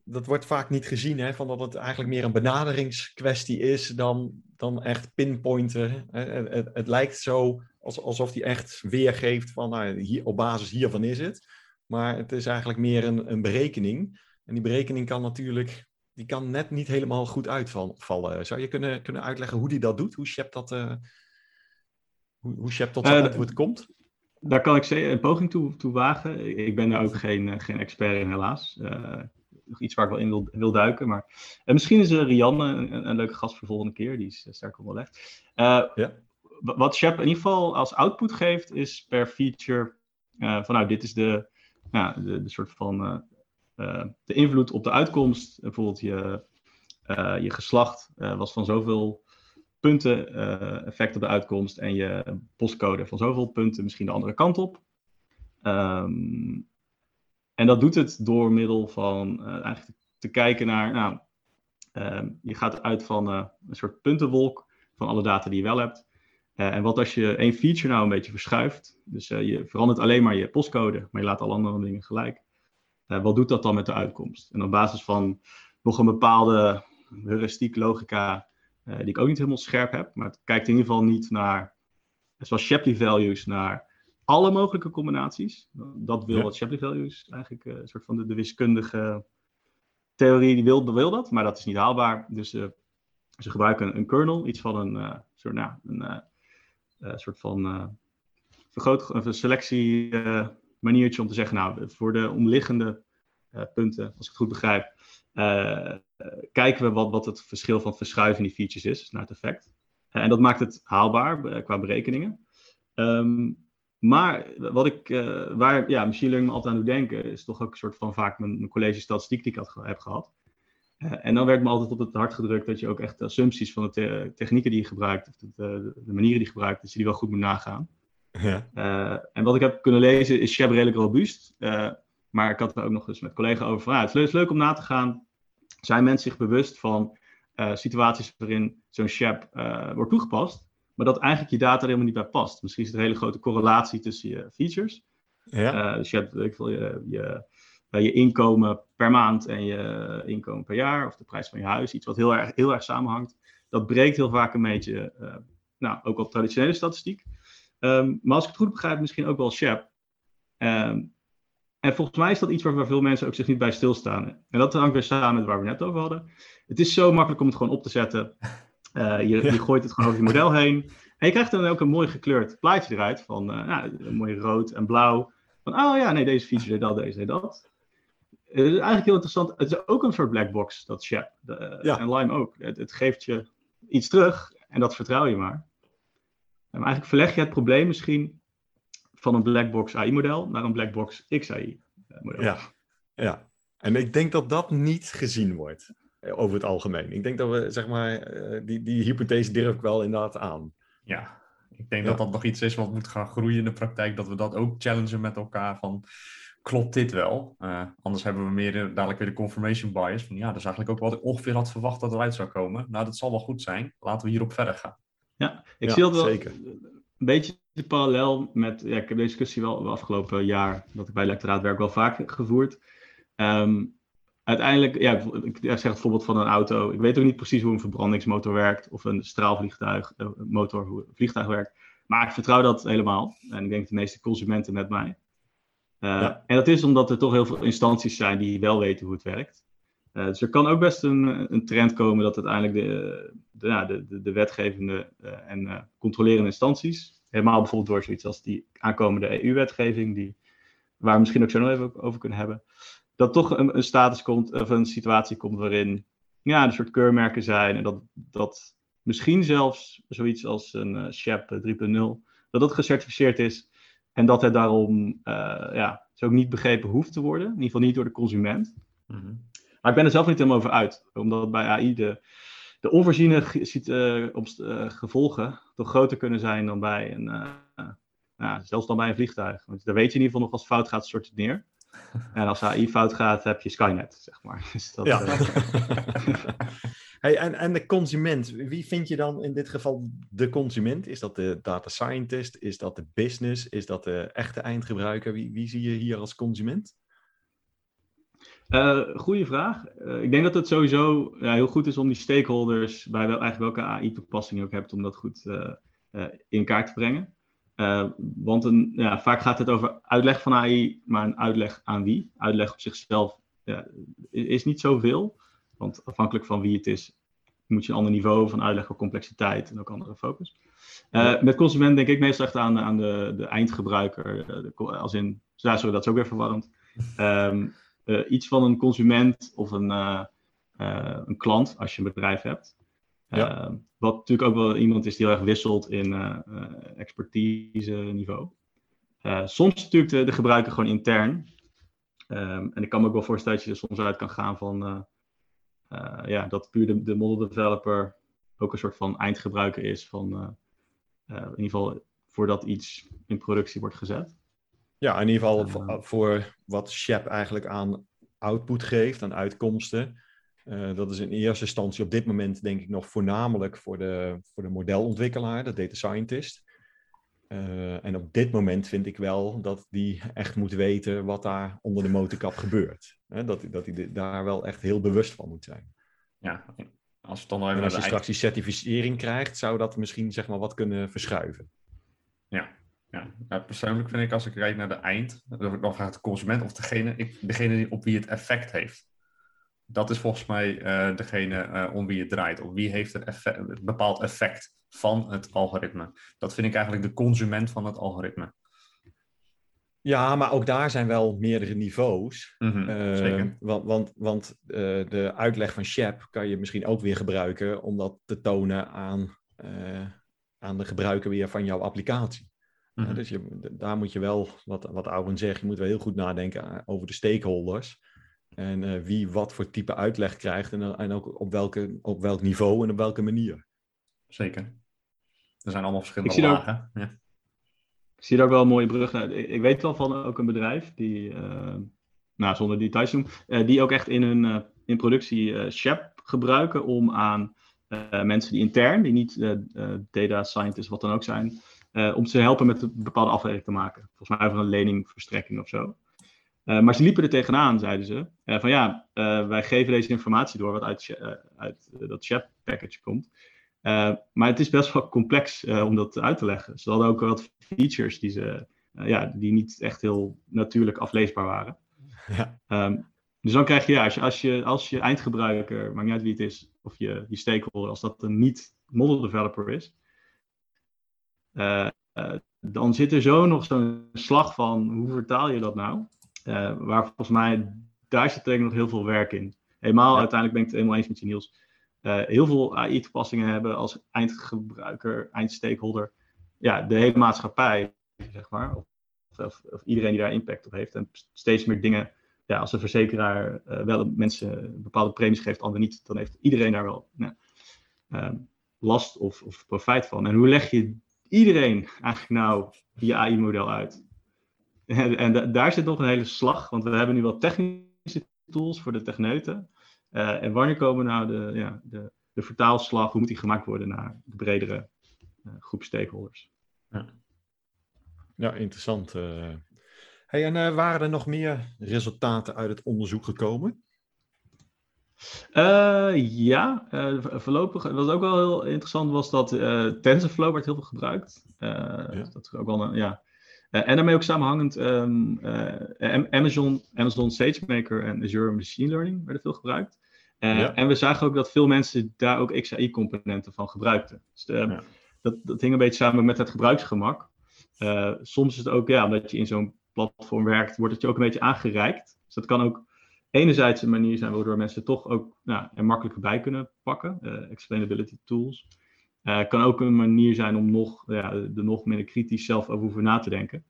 dat wordt vaak niet gezien, hè, van dat het eigenlijk meer een benaderingskwestie is dan, dan echt pinpointen. Het, het, het, lijkt zo alsof hij echt weergeeft van nou, hier, op basis hiervan is het. Maar het is eigenlijk meer een, een berekening. En die berekening kan natuurlijk die kan net niet helemaal goed uitvallen. Zou je kunnen, kunnen uitleggen hoe die dat doet? Hoe Shep dat, uh, hoe, hoe Shep tot zijn uh, antwoord komt? Daar kan ik een poging toe, toe wagen. Ik ben daar ook geen, eh, geen expert in, helaas. Uh, nog iets waar ik wel in wil, wil duiken. Maar, en misschien is Rianne een, een, leuke gast voor de volgende keer. Die is sterk onderlegd. ja. Wat Shep in ieder geval als output geeft, is per feature van nou, dit is de, ja, de, de soort van de invloed op de uitkomst. Bijvoorbeeld je, je geslacht was van zoveel punten effect op de uitkomst en je postcode van zoveel punten misschien de andere kant op. Um, en dat doet het door middel van eigenlijk te kijken naar, nou, um, je gaat uit van een soort puntenwolk van alle data die je wel hebt. En wat als je één feature nou een beetje verschuift, dus je verandert alleen maar je postcode, maar je laat alle andere dingen gelijk. wat doet dat dan met de uitkomst? En op basis van nog een bepaalde heuristiek logica die ik ook niet helemaal scherp heb. Maar het kijkt in ieder geval niet naar, zoals Shapley values, naar alle mogelijke combinaties. Dat wil wat Shapley values eigenlijk, een soort van de, de, wiskundige theorie, die wil, wil dat, maar dat is niet haalbaar. Dus ze gebruiken een, kernel, iets van een soort, nou, een, soort van vergroot, een selectie maniertje om te zeggen, nou, voor de omliggende punten, als ik het goed begrijp, kijken we wat, wat het verschil van verschuiving die features is naar het effect. En dat maakt het haalbaar qua berekeningen. Um, maar wat ik, waar ja, machine learning me altijd aan doet denken, is toch ook een soort van vaak mijn, mijn college statistiek die ik had, heb gehad. En dan werd me altijd op het hart gedrukt dat je ook echt de assumpties van de te technieken die je gebruikt, of de, de, de, manieren die je gebruikt, dat je die wel goed moet nagaan. Ja. en wat ik heb kunnen lezen is Shep redelijk robuust. maar ik had er ook nog eens met collega over van, ah, het is leuk om na te gaan zijn mensen zich bewust van uh, situaties waarin zo'n SHAP uh, wordt toegepast, maar dat eigenlijk je data er helemaal niet bij past. Misschien is er een hele grote correlatie tussen je features. Ja. Dus je hebt ik wil, je, je, je inkomen per maand en je inkomen per jaar, of de prijs van je huis, iets wat heel erg, heel erg samenhangt. Dat breekt heel vaak een beetje, nou, ook op traditionele statistiek. Um, maar als ik het goed begrijp, misschien ook wel SHAP. Um, en volgens mij is dat iets waar, veel mensen ook zich niet bij stilstaan. En dat hangt weer samen met waar we net over hadden. Het is zo makkelijk om het gewoon op te zetten. Uh, je, je, gooit het gewoon over je model heen. En je krijgt dan ook een mooi gekleurd plaatje eruit. Van uh, nou, een mooi rood en blauw. Van, oh ja, nee, deze feature deed dat, deze deed dat. Het is eigenlijk heel interessant. Het is ook een soort black box, dat Shep. ja. En Lime ook. Het, het, geeft je iets terug en dat vertrouw je maar. En eigenlijk verleg je het probleem misschien van een blackbox AI-model naar een blackbox XAI-model. Ja, ja. En ik denk dat dat niet gezien wordt eh, over het algemeen. Ik denk dat we, zeg maar, eh, die, die hypothese durf ik wel inderdaad aan. Ja, ik denk Ja. dat dat nog iets is wat moet gaan groeien in de praktijk. Dat we dat ook challengen met elkaar van, klopt dit wel? Eh, anders hebben we meer eh, dadelijk weer de confirmation bias. Van ja, dat is eigenlijk ook wat ik ongeveer had verwacht dat eruit zou komen. Nou, dat zal wel goed zijn. Laten we hierop verder gaan. Ja, ik Ja, zie dat wel zeker. een beetje de parallel met. Ja, ik heb deze discussie wel wel afgelopen jaar, dat ik bij lectoraat werk, wel vaak gevoerd. Ehm, uiteindelijk, ja, ik zeg het voorbeeld van een auto. Ik weet ook niet precies hoe een verbrandingsmotor werkt of een straalvliegtuig, eh, motor, hoe een vliegtuig werkt. Maar ik vertrouw dat helemaal. En ik denk de meeste consumenten met mij. Eh, Ja. En dat is omdat er toch heel veel instanties zijn die wel weten hoe het werkt. Eh, dus er kan ook best een, een trend komen dat uiteindelijk de, de, de, de, de wetgevende eh, en controlerende instanties, helemaal bijvoorbeeld door zoiets als die aankomende EU-wetgeving, die, waar we misschien ook zo nog even over kunnen hebben, dat toch een, een status komt, of een situatie komt waarin ja, een soort keurmerken zijn en dat, dat misschien zelfs zoiets als een SHEP 3.0, dat dat gecertificeerd is en dat het daarom eh, ja, zo ook niet begrepen hoeft te worden, in ieder geval niet door de consument. Maar ik ben er zelf niet helemaal over uit, omdat bij AI de, de onvoorziene eh, eh, gevolgen toch groter kunnen zijn dan bij een, eh, ja, zelfs dan bij een vliegtuig. Want daar weet je in ieder geval nog als fout gaat, stort het neer. <laughs> En als AI fout gaat, heb je Skynet, zeg maar. <laughs> Dus dat, Ja. eh, <laughs> hey, en, en de consument, wie vind je dan in dit geval de consument? Is dat de data scientist? Is dat de business? Is dat de echte eindgebruiker? Wie, wie zie je hier als consument? Eh goeie vraag. Eh, ik denk dat het sowieso ja, heel goed is om die stakeholders, bij wel, eigenlijk welke AI-toepassing je ook hebt, om dat goed in kaart te brengen. Eh, want een, ja, vaak gaat het over uitleg van AI, maar een uitleg aan wie? Uitleg op zichzelf ja, is niet zoveel. Want afhankelijk van wie het is, moet je een ander niveau van uitleg, ook complexiteit en ook andere focus. Eh, Met consument denk ik meestal echt aan, aan de, de eindgebruiker. eh, de, als in, sorry, dat is ook weer verwarrend. Ehm, eh, iets van een consument of een, een klant als je een bedrijf hebt. Ja. Ehm, wat natuurlijk ook wel iemand is die heel erg wisselt in eh, eh, expertise niveau. Eh, soms natuurlijk de, de gebruiker gewoon intern. Ehm, en ik kan me ook wel voorstellen dat je er soms uit kan gaan van ja, dat puur de, de model developer ook een soort van eindgebruiker is van in ieder geval voordat iets in productie wordt gezet. Ja, in ieder geval voor wat Shep eigenlijk aan output geeft, aan uitkomsten. Eh, dat is in eerste instantie op dit moment denk ik nog voornamelijk voor de, voor de modelontwikkelaar, de data scientist. Eh, en op dit moment vind ik wel dat die echt moet weten wat daar onder de motorkap gebeurt. Dat, dat hij daar wel echt heel bewust van moet zijn. Ja, als het dan nou even En als je straks die certificering krijgt, zou dat misschien zeg maar wat kunnen verschuiven. Ja, ja. persoonlijk vind ik als ik kijk naar de eind, dan gaat de consument of degene, ik, degene die- op wie het effect heeft. Dat is volgens mij eh, degene eh, om wie het draait. Op wie heeft het effect, een bepaald effect van het algoritme. Dat vind ik eigenlijk de consument van het algoritme. Ja, maar ook daar zijn wel meerdere niveaus. Mhm, Eh, zeker. Want, want, want de uitleg van Shep kan je misschien ook weer gebruiken om dat te tonen aan, aan de gebruiker weer van jouw applicatie. Mhm. Dus je, daar moet je wel, wat, wat zegt, je moet wel heel goed nadenken over de stakeholders. En eh, wie wat voor type uitleg krijgt en, en ook op, welke, op welk niveau en op welke manier. Zeker. Er zijn allemaal verschillende Ik zie er ook- lagen. Ja. Ik zie daar ook wel een mooie brug naar. Ik, ik weet wel van ook een bedrijf die, eh, nou zonder details te noemen, eh, die ook echt in hun eh, in productie eh Shep gebruiken om aan eh, mensen die intern, die niet data scientists wat dan ook zijn, eh, om ze te helpen met een bepaalde afweging te maken. Volgens mij over een leningverstrekking of zo. Eh, maar ze liepen er tegenaan, zeiden ze. eh, van ja, eh, wij geven deze informatie door wat uit, uit dat Shep package komt. Maar het is best wel complex om dat uit te leggen. Ze hadden ook wat features die, ze, ja, die niet echt heel natuurlijk afleesbaar waren. <laughs> Ja. Ehm, dus dan krijg je, ja, als je, als je, als je eindgebruiker, maakt niet uit wie het is, of je, je stakeholder, als dat een niet model developer is, dan zit er zo nog zo'n slag van hoe vertaal je dat nou? Eh, waar volgens mij, daar zit denk ik nog heel veel werk in. Helemaal, Ja. uiteindelijk ben ik het helemaal eens met je Niels. Eh, heel veel AI-toepassingen hebben als eindgebruiker, eindstakeholder, ja, de hele maatschappij, zeg maar. Of of, of iedereen die daar impact op heeft. En steeds meer dingen, ja, als een verzekeraar uh, wel mensen bepaalde premies geeft, anderen niet, dan heeft iedereen daar wel nou, uh, last of, of profijt van. En hoe leg je iedereen eigenlijk nou je AI-model uit? En, en daar zit nog een hele slag, want we hebben nu wel technische tools voor de techneuten. Uh, en wanneer komen nou de, ja, de, de vertaalslag, hoe moet die gemaakt worden naar de bredere uh, groep stakeholders? Ja, ja interessant. Uh, hey, en waren er nog meer resultaten uit het onderzoek gekomen? ja, voorlopig, wat ook wel heel interessant was, dat TensorFlow werd heel veel gebruikt. Ja. Dat is ook wel een, ja, en daarmee ook samenhangend um, uh, Amazon, Amazon SageMaker en Azure Machine Learning werden veel gebruikt. Ja. En we zagen ook dat veel mensen daar ook XAI-componenten van gebruikten. Dus de, ja. dat, dat hing een beetje samen met het gebruiksgemak. soms is het ook, ja, omdat je in zo'n platform werkt, wordt het je ook een beetje aangereikt. Dus dat kan ook enerzijds een manier zijn waardoor mensen toch ook nou, er makkelijker bij kunnen pakken. explainability tools. Uh, kan ook een manier zijn om nog, ja, er nog minder kritisch zelf over hoeven na te denken.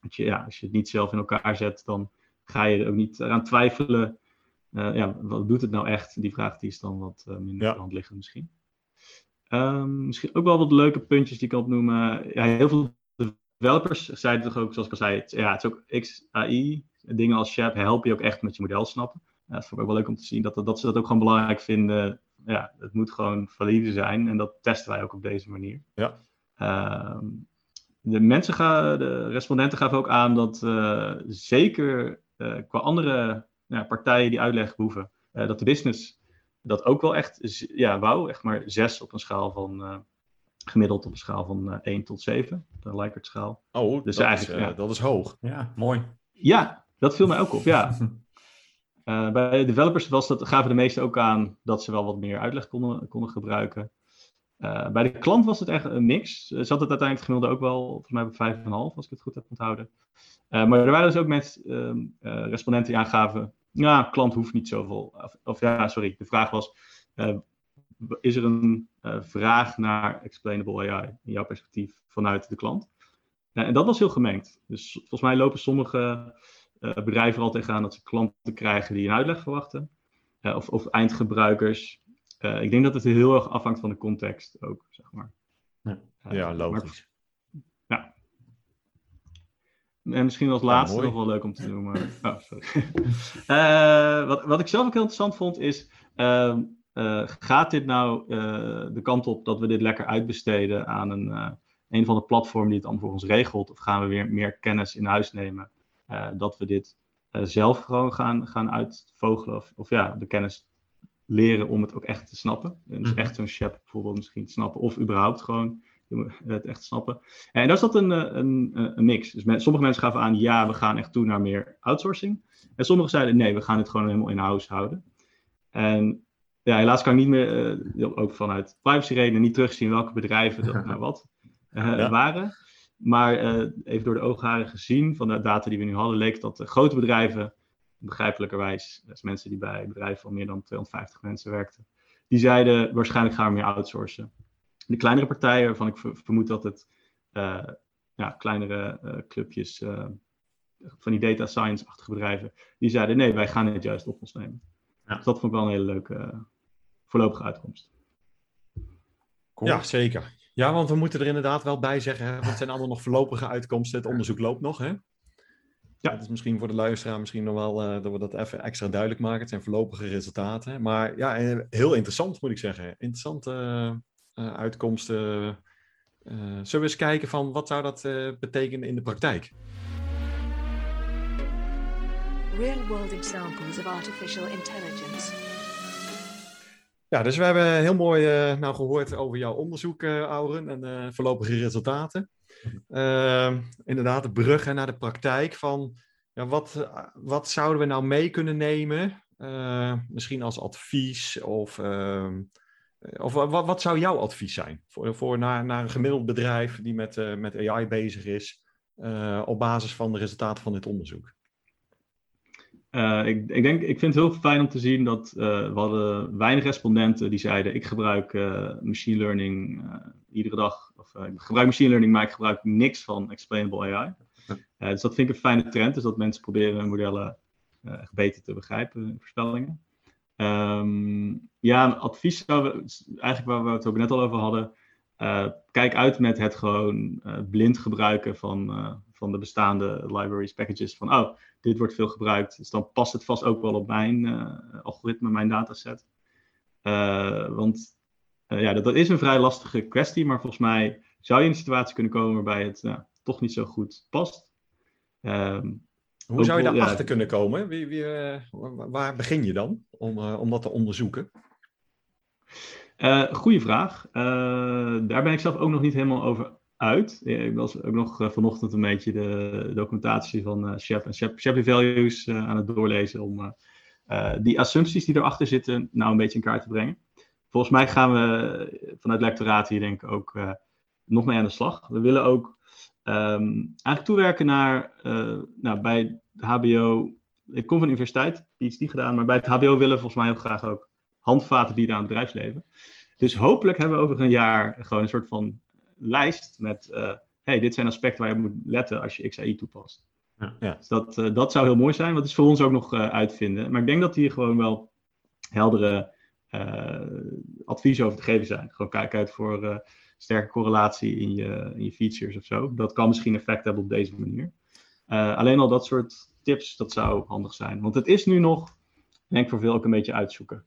Dat je, ja, als je het niet zelf in elkaar zet, dan ga je er ook niet eraan twijfelen. Uh, ja, wat doet het nou echt? Die vraag die is dan wat uh, minder ja. hand liggen misschien. Um, misschien ook wel wat leuke puntjes die ik kan opnoemen. Ja, heel veel developers zeiden toch ook, zoals ik al zei, het, ja, het is ook XAI. Dingen als Shap helpen je ook echt met je model snappen. Dat vond ik ook wel leuk om te zien, dat, dat ze dat ook gewoon belangrijk vinden ja, het moet gewoon valide zijn en dat testen wij ook op deze manier. Ja. Uh, de mensen gaan, de respondenten gaven ook aan dat uh, zeker uh, qua andere ja, partijen die uitleg hoeven, uh, dat de business dat ook wel echt ja, wou, echt maar zes op een schaal van gemiddeld op een schaal van 1 tot 7, de Likert schaal. Oh, dus dat, eigenlijk, is, ja. dat is hoog. Ja, mooi. Ja, dat viel mij ook op, ja. <laughs> Uh, bij developers was dat, gaven de meesten ook aan dat ze wel wat meer uitleg konden, konden gebruiken. Uh, bij de klant was het echt een mix. Ze zat het uiteindelijk gemiddelde ook wel, volgens mij bij 5,5 als ik het goed heb onthouden. Maar er waren dus ook met ehm, respondenten die aangaven, ja, klant hoeft niet zoveel. Of, of ja, sorry, de vraag was, is er een vraag naar explainable AI in jouw perspectief vanuit de klant? en dat was heel gemengd. Dus volgens mij lopen sommige bedrijven al tegenaan dat ze klanten krijgen die een uitleg verwachten. Uh, of, of, eindgebruikers. Uh, ik denk dat het heel erg afhangt van de context ook, zeg maar. Ja, ja logisch. Maar, ja. En misschien als laatste ja, nog wel leuk om te noemen. <laughs> Oh, sorry. <laughs> wat, wat ik zelf ook heel interessant vond is... Ehm, gaat dit nou de kant op dat we dit lekker uitbesteden aan een, een van de platformen die het allemaal voor ons regelt? Of gaan we weer meer kennis in huis nemen dat we dit uh, zelf gewoon gaan, gaan uitvogelen. Of, of ja, de kennis leren om het ook echt te snappen. Dus echt zo'n chef bijvoorbeeld misschien te snappen. Of überhaupt gewoon <laughs> het echt snappen. En daar zat een, een, een mix. Dus sommige mensen gaven aan, ja, we gaan echt toe naar meer outsourcing. En sommigen zeiden, nee, we gaan het gewoon helemaal in-house houden. En ja, helaas kan ik niet meer, uh, ook vanuit privacy redenen, niet terugzien welke bedrijven dat <laughs> nou wat uh, ja. waren. Maar uh, even door de oogharen gezien, van de data die we nu hadden, leek dat de grote bedrijven, begrijpelijkerwijs, dus mensen die bij bedrijven van meer dan 250 mensen werkten, die zeiden waarschijnlijk gaan we meer outsourcen. De kleinere partijen, waarvan ik vermoed dat het uh, ja, kleinere uh, clubjes van die data science-achtige bedrijven, die zeiden nee, wij gaan het juist op ons nemen. Ja. Dus dat vond ik wel een hele leuke voorlopige uitkomst. Cool. Ja, zeker. Ja, want we moeten er inderdaad wel bij zeggen, hè, want het zijn allemaal nog voorlopige uitkomsten. Het onderzoek loopt nog, hè? Ja. Dat is misschien voor de luisteraar misschien nog wel uh, dat we dat even extra duidelijk maken. Het zijn voorlopige resultaten. Maar ja, eh, heel interessant moet ik zeggen. Interessante uh, uitkomsten. Uh, zullen we eens kijken van wat zou dat betekenen in de praktijk? Real world examples of artificial intelligence. Ja, dus we hebben heel mooi uh, nou gehoord over jouw onderzoek, uh, Auren, en uh, voorlopige resultaten. Uh, inderdaad, de brug naar de praktijk van ja, wat, wat zouden we nou mee kunnen nemen? misschien als advies of, ehm, of wat, wat zou jouw advies zijn voor, voor naar, naar een gemiddeld bedrijf die met, met AI bezig is op basis van de resultaten van dit onderzoek? Uh, ik, ik, denk, ik vind het heel fijn om te zien dat uh, we hadden weinig respondenten die zeiden: Ik gebruik uh, machine learning iedere dag. Of ik gebruik machine learning, maar ik gebruik niks van explainable AI. Dus dat vind ik een fijne trend, dus dat mensen proberen hun modellen echt beter te begrijpen, voorspellingen. Um, ja, advies zou we, eigenlijk waar we het ook net al over hadden, uh, kijk uit met het gewoon blind gebruiken van, van de bestaande libraries, packages. Van, oh, dit wordt veel gebruikt, dus dan past het vast ook wel op mijn algoritme, mijn dataset. want ja, dat, dat, is een vrij lastige kwestie, maar volgens mij zou je in een situatie kunnen komen waarbij het toch niet zo goed past. Um, Hoe zou je daarachter ja, kunnen komen? Wie, wie, waar begin je dan om, om dat te onderzoeken? Uh, goeie vraag. daar ben ik zelf ook nog niet helemaal over uit. Ik was ook nog vanochtend een beetje de documentatie van Shep en Shep, Shapley Values aan het doorlezen om die assumpties die erachter zitten nou een beetje in kaart te brengen. Volgens mij gaan we vanuit lectoraat hier denk ik ook nog mee aan de slag. We willen ook Um, eigenlijk toewerken naar, nou, bij de HBO. Ik kom van de universiteit, niet gedaan, maar bij het HBO willen we volgens mij heel graag ook handvaten bieden aan het bedrijfsleven. Dus hopelijk hebben we over een jaar gewoon een soort van lijst met, uh, hey, dit zijn aspecten waar je moet letten als je XAI toepast. Ja. ja. Dus dat, uh, dat zou heel mooi zijn, want het is voor ons ook nog uitvinden. Maar ik denk dat hier gewoon wel heldere adviezen over te geven zijn. Gewoon kijk uit voor sterke correlatie in je, in je features of zo. Dat kan misschien effect hebben op deze manier. Uh, alleen al dat soort tips, dat zou handig zijn. Want het is nu nog, denk ik, voor veel ook een beetje uitzoeken.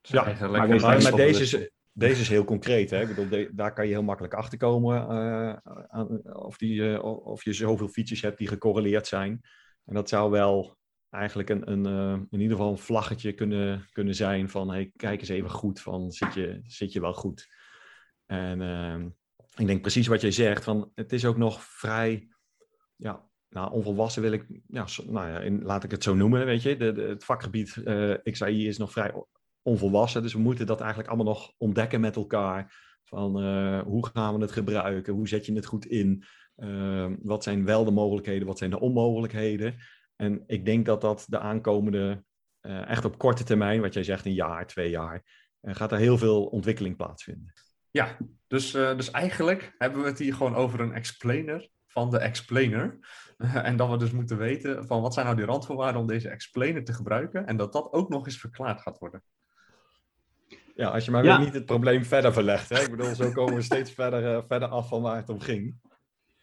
Ja, maar, maar, maar deze, is, deze is heel concreet. Hè? Ik bedoel, daar kan je heel makkelijk achter komen uh, of, die, uh, of je zoveel features hebt die gecorreleerd zijn. En dat zou wel eigenlijk een, een in ieder geval een vlaggetje kunnen, kunnen zijn van hey, kijk eens even goed van zit je, zit je wel goed. En uh, ik denk precies wat jij zegt, van het is ook nog vrij, ja, nou, onvolwassen wil ik, ja, nou ja, in, laat ik het zo noemen, weet je. De, de, het vakgebied uh, eh, XAI is nog vrij onvolwassen, dus we moeten dat eigenlijk allemaal nog ontdekken met elkaar. Van uh, hoe gaan we het gebruiken, hoe zet je het goed in, uh, wat zijn wel de mogelijkheden, wat zijn de onmogelijkheden. En ik denk dat dat de aankomende, uh, echt op korte termijn, wat jij zegt, een jaar, twee jaar, gaat er heel veel ontwikkeling plaatsvinden. Ja, dus, dus eigenlijk hebben we het hier gewoon over een explainer van de explainer. <laughs> en dat we dus moeten weten van wat zijn nou die randvoorwaarden om deze explainer te gebruiken. En dat dat ook nog eens verklaard gaat worden. Ja, als je maar ja. weer niet het probleem verder verlegt. Hè? Ik bedoel, zo komen we steeds verder, uh, verder af van waar het om ging.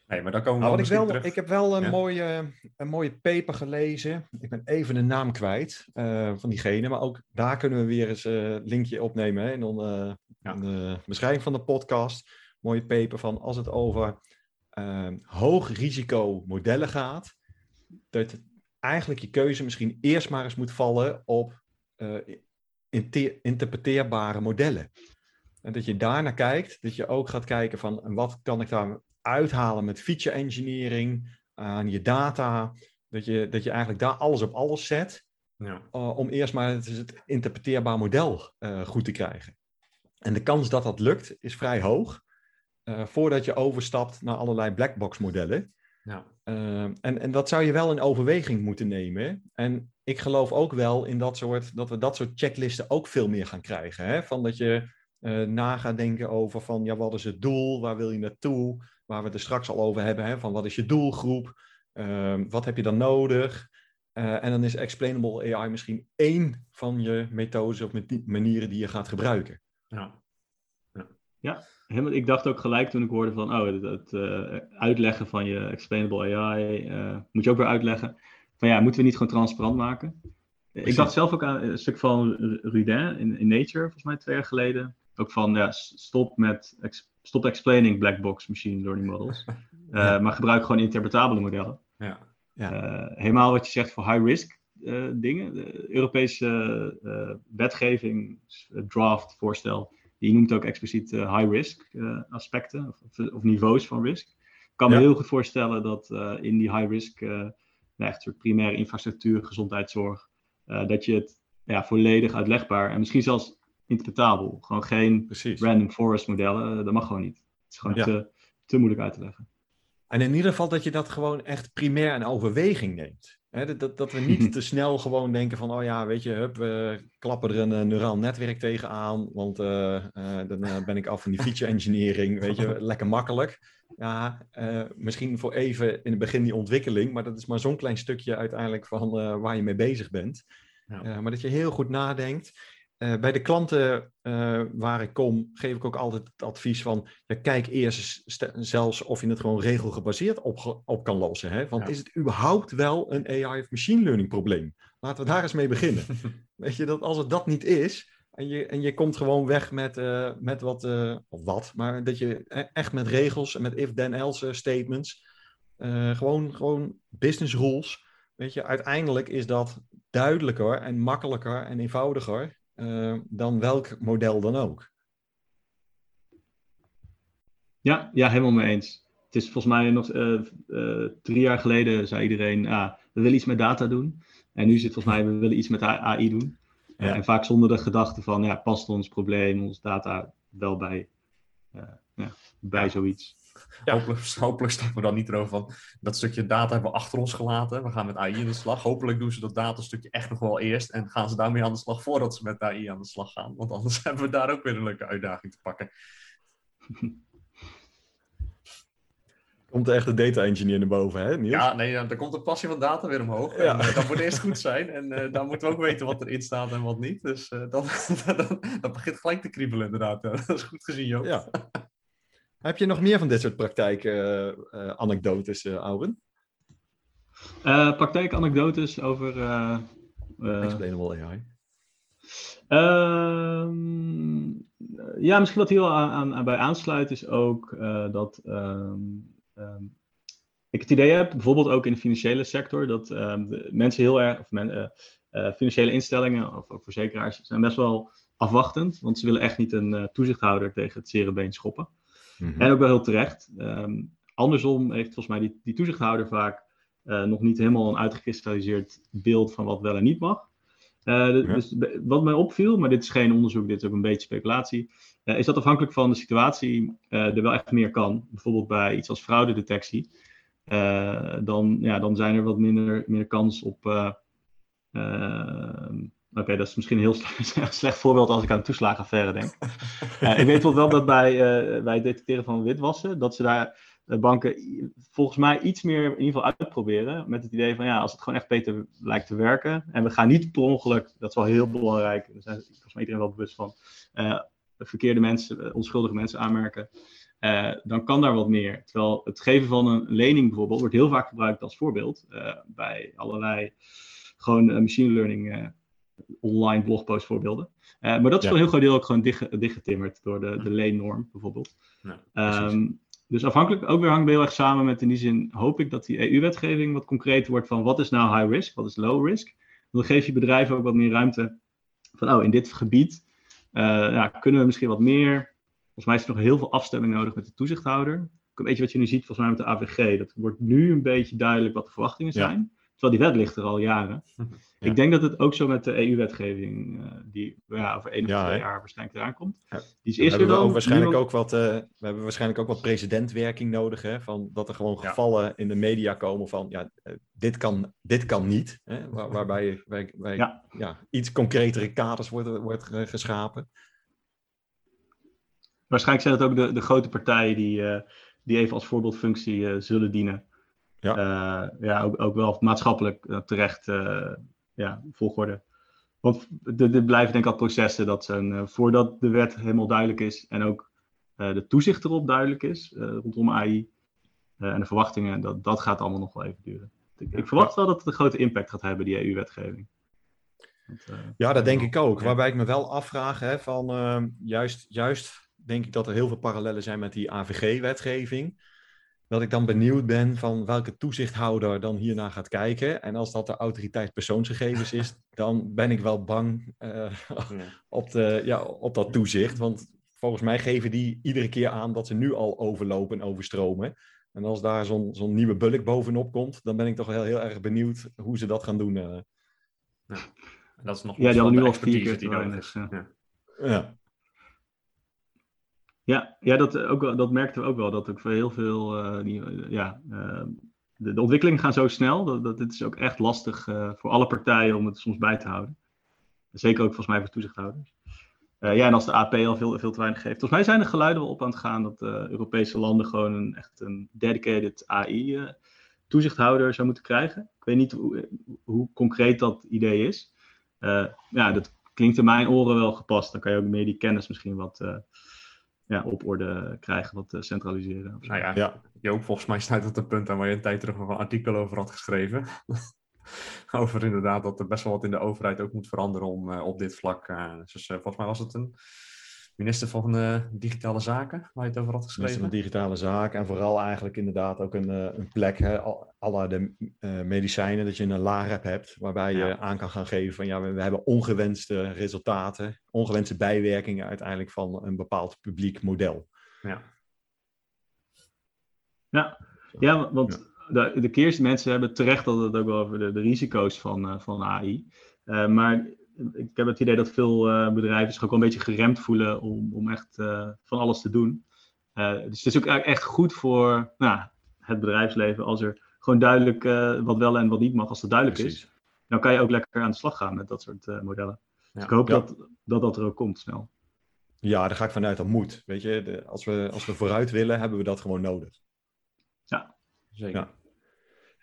Nee, maar dan komen we nou, ik, wel, terug. ik heb wel een, ja. mooie, een mooie paper gelezen. Ik ben even de naam kwijt uh, van diegene. Maar ook daar kunnen we weer eens een uh, linkje opnemen hè, in, on, uh, ja. in, de beschrijving van de podcast. Mooie paper van als het over hoog risico modellen gaat. Dat eigenlijk je keuze misschien eerst maar eens moet vallen op interpreteerbare modellen. En dat je daarnaar kijkt, dat je ook gaat kijken van wat kan ik daar uithalen met feature engineering, aan je data. Dat je, dat je eigenlijk daar alles op alles zet. Ja. Uh, om eerst maar het, het interpreteerbaar model uh, goed te krijgen. En de kans dat dat lukt is vrij hoog. Uh, voordat je overstapt naar allerlei blackbox modellen. Ja. en, en dat zou je wel in overweging moeten nemen. En ik geloof ook wel in dat soort, dat we dat soort checklisten ook veel meer gaan krijgen. Hè? Van dat je na gaat denken over van ja, wat is het doel, waar wil je naartoe? waar we het er straks al over hebben, hè, van wat is je doelgroep, uh, wat heb je dan nodig. Uh, en dan is explainable AI misschien één van je methodes of manieren die je gaat gebruiken. Ja, ja. helemaal, ik dacht ook gelijk toen ik hoorde van, oh, het, het uh, uitleggen van je explainable AI, moet je ook weer uitleggen. Van ja, moeten we niet gewoon transparant maken? Precies. Ik dacht zelf ook aan een stuk van Rudin in, in Nature, volgens mij twee jaar geleden. Ook van, ja, stop met stop explaining black box machine learning models. <laughs> Uh, maar gebruik gewoon interpretabele modellen. Ja. Ja. Uh, helemaal wat je zegt voor high risk uh, dingen. De Europese wetgeving, draft, voorstel, die noemt ook expliciet high risk aspecten of, of, niveaus van risk. Ik kan me heel goed voorstellen dat in die high risk, nou, echt soort primaire infrastructuur, gezondheidszorg, dat je het ja, volledig uitlegbaar en misschien zelfs interpretabel. Gewoon geen Precies. random forest modellen. Dat mag gewoon niet. Het is gewoon ja. te, te moeilijk uit te leggen. En in ieder geval dat je dat gewoon echt primair in overweging neemt. dat, dat, dat, we niet <laughs> te snel gewoon denken van, oh ja, weet je, hup, we klappen er een uh, neuraal netwerk tegenaan, want uh, uh, dan ben ik af van die <laughs> feature engineering, weet je, lekker makkelijk. Ja, uh, misschien voor even in het begin die ontwikkeling, maar dat is maar zo'n klein stukje uiteindelijk van uh, waar je mee bezig bent. Ja. Uh, maar dat je heel goed nadenkt. bij de klanten waar ik kom, geef ik ook altijd het advies van, ja, kijk eerst zelfs of je het gewoon regelgebaseerd op, op kan lossen. Hè? Want ja. is het überhaupt wel een AI of machine learning probleem? Laten we daar eens mee beginnen. <laughs> Weet je, dat als het dat niet is, en je, en je komt gewoon weg met, uh, met wat, of wat, maar dat je e-, echt met regels en met if-then-else statements, uh, gewoon, gewoon business rules, weet je, uiteindelijk is dat duidelijker en makkelijker en eenvoudiger dan welk model dan ook. Ja, ja, helemaal mee eens. Het is volgens mij nog drie jaar geleden zei iedereen, ah, we willen iets met data doen. En nu zit volgens mij, we willen iets met AI doen. Ja. En vaak zonder de gedachte van, ja, past ons probleem, ons data wel bij, uh, ja, bij ja. zoiets. Ja. Hopelijk, hopelijk stappen we dan niet erover van dat stukje data hebben we achter ons gelaten. We gaan met AI aan de slag. Hopelijk doen ze dat datastukje echt nog wel eerst en gaan ze daarmee aan de slag voordat ze met AI aan de slag gaan. Want anders <laughs> hebben we daar ook weer een leuke uitdaging te pakken. <laughs> Komt er echt de data engineer naar boven, hè Niels? Ja, nee, dan komt de passie van data weer omhoog. Ja. En, uh, dat moet eerst goed zijn. En uh, dan moeten we ook weten wat erin staat en wat niet. Dus uh, <laughs> dan, dan, dan, begint gelijk te kriebelen inderdaad. dat is goed gezien, Joop. Ja. Heb je nog meer van dit soort praktijken, anekdotes, Auren? praktijkanekdotes over... Explainable AI. Ehm, ja, misschien wat hier aan, aan, bij aansluit is ook dat... Um, um, ik het idee heb, bijvoorbeeld ook in de financiële sector, dat um, mensen heel erg, of men, uh, uh, financiële instellingen of ook verzekeraars, zijn best wel afwachtend, want ze willen echt niet een uh, toezichthouder tegen het zere been schoppen. Mm-hmm. En ook wel heel terecht. Um, andersom heeft volgens mij die, die toezichthouder vaak nog niet helemaal een uitgekristalliseerd beeld van wat wel en niet mag. Ja. Dus wat mij opviel, maar dit is geen onderzoek, dit is ook een beetje speculatie, uh, is dat afhankelijk van de situatie uh, er wel echt meer kan. Bijvoorbeeld bij iets als fraudedetectie. Uh, dan, ja, dan zijn er wat minder, minder kans op. Oké, okay, dat is misschien een heel <laughs> slecht, slecht voorbeeld als ik aan de toeslagenaffaire denk. ik weet wel dat bij, bij het detecteren van witwassen, dat ze daar banken volgens mij iets meer in ieder geval uitproberen. Met het idee van ja, als het gewoon echt beter lijkt te werken. En we gaan niet per ongeluk, dat is wel heel belangrijk. Daar zijn volgens mij iedereen wel bewust van verkeerde mensen, eh, onschuldige mensen aanmerken, uh, dan kan daar wat meer. Terwijl het geven van een lening bijvoorbeeld wordt heel vaak gebruikt als voorbeeld uh, bij allerlei gewoon machine learning online blogpost voorbeelden. maar dat is ja. voor een heel groot deel ook gewoon dicht, dichtgetimmerd door de, de leennorm bijvoorbeeld. Ja, dus afhankelijk ook weer hangt heel erg samen met in die zin hoop ik dat die EU-wetgeving wat concreter wordt van wat is nou high risk, wat is low risk. Dan geef je bedrijven ook wat meer ruimte van oh in dit gebied uh, ja, kunnen we misschien wat meer. Volgens mij is er nog heel veel afstemming nodig met de toezichthouder. Een beetje wat je nu ziet, volgens mij met de AVG. Dat wordt nu een beetje duidelijk wat de verwachtingen zijn. Ja. Terwijl die wet ligt er al jaren. <laughs> Ja. Ik denk dat het ook zo met de EU-wetgeving, uh, die ja, over één of ja, twee jaar waarschijnlijk eraan komt. Ja. Die is eerst we ook waarschijnlijk ook wat, uh, we hebben waarschijnlijk ook wat precedentwerking nodig. Hè? Van dat er gewoon gevallen in de media komen van ja, uh, dit, kan, dit kan niet. Hè? Waar, waarbij wij, wij, ja. iets concretere kaders worden wordt geschapen. Waarschijnlijk zijn het ook de, de grote partijen die, die even als voorbeeldfunctie zullen dienen. Ja, uh, ja ook, ook wel maatschappelijk uh, terecht uh, ja, volgorde. Want er blijven denk ik al processen dat zijn, voordat de wet helemaal duidelijk is en ook de toezicht erop duidelijk is rondom AI en de verwachtingen, dat, dat gaat allemaal nog wel even duren. Ik, ik verwacht wel dat het een grote impact gaat hebben, die EU-wetgeving. ja, dat denk ik ook. Waarbij ik me wel afvraag, hè, van juist, juist denk ik dat er heel veel parallellen zijn met die AVG-wetgeving dat ik dan benieuwd ben van welke toezichthouder dan hiernaar gaat kijken. En als dat de autoriteit persoonsgegevens is, <laughs> dan ben ik wel bang uh, op, de, ja, op dat toezicht. Want volgens mij geven die iedere keer aan dat ze nu al overlopen en overstromen. En als daar zo'n zo'n nieuwe bulk bovenop komt, dan ben ik toch heel, heel erg benieuwd hoe ze dat gaan doen. Uh. Ja, dat is nog ja, die nu al vier keer die nodig is. Ja. ja. Ja, ja dat, ook, dat merkten we ook wel. Dat ook voor heel veel. Uh, die, ja, uh, de, de, ontwikkelingen gaan zo snel. Dat, dat het is ook echt lastig voor alle partijen om het soms bij te houden. Zeker ook volgens mij voor toezichthouders. ja, en als de AP al veel, veel te weinig geeft. Volgens mij zijn er geluiden wel op aan het gaan dat Europese landen gewoon een, echt een dedicated AI toezichthouder zou moeten krijgen. Ik weet niet hoe, hoe concreet dat idee is. ja, dat klinkt in mijn oren wel gepast. Dan kan je ook meer die kennis misschien wat ja, op orde krijgen, wat uh, centraliseren. Nou ja, ja, Joop, volgens mij staat het een punt aan waar je een tijd terug nog een artikel over had geschreven. <laughs> over inderdaad dat er best wel wat in de overheid ook moet veranderen om uh, op dit vlak. Uh, dus volgens mij was het een minister van uh, Digitale Zaken, waar je het over had geschreven. Minister van Digitale Zaken en vooral eigenlijk inderdaad ook een, uh, een plek, hè, alle de uh, medicijnen, dat je een LAREP hebt, waarbij je ja. aan kan gaan geven van ja, we, we, hebben ongewenste resultaten, ongewenste bijwerkingen uiteindelijk van een bepaald publiek model. Ja, ja. ja want ja. de, de keerste mensen hebben terecht dat het ook wel over de, de risico's van, van AI. maar ik heb het idee dat veel uh, bedrijven zich ook wel een beetje geremd voelen om, om echt uh, van alles te doen. Uh, dus het is ook echt goed voor nou, het bedrijfsleven als er gewoon duidelijk wat wel en wat niet mag, als het duidelijk Precies. is. Dan kan je ook lekker aan de slag gaan met dat soort modellen. Dus ik hoop ja. dat, dat dat er ook komt snel. Ja, daar ga ik vanuit dat moet. Weet je, de, als, we, als we vooruit willen, hebben we dat gewoon nodig. Ja, zeker. Ja.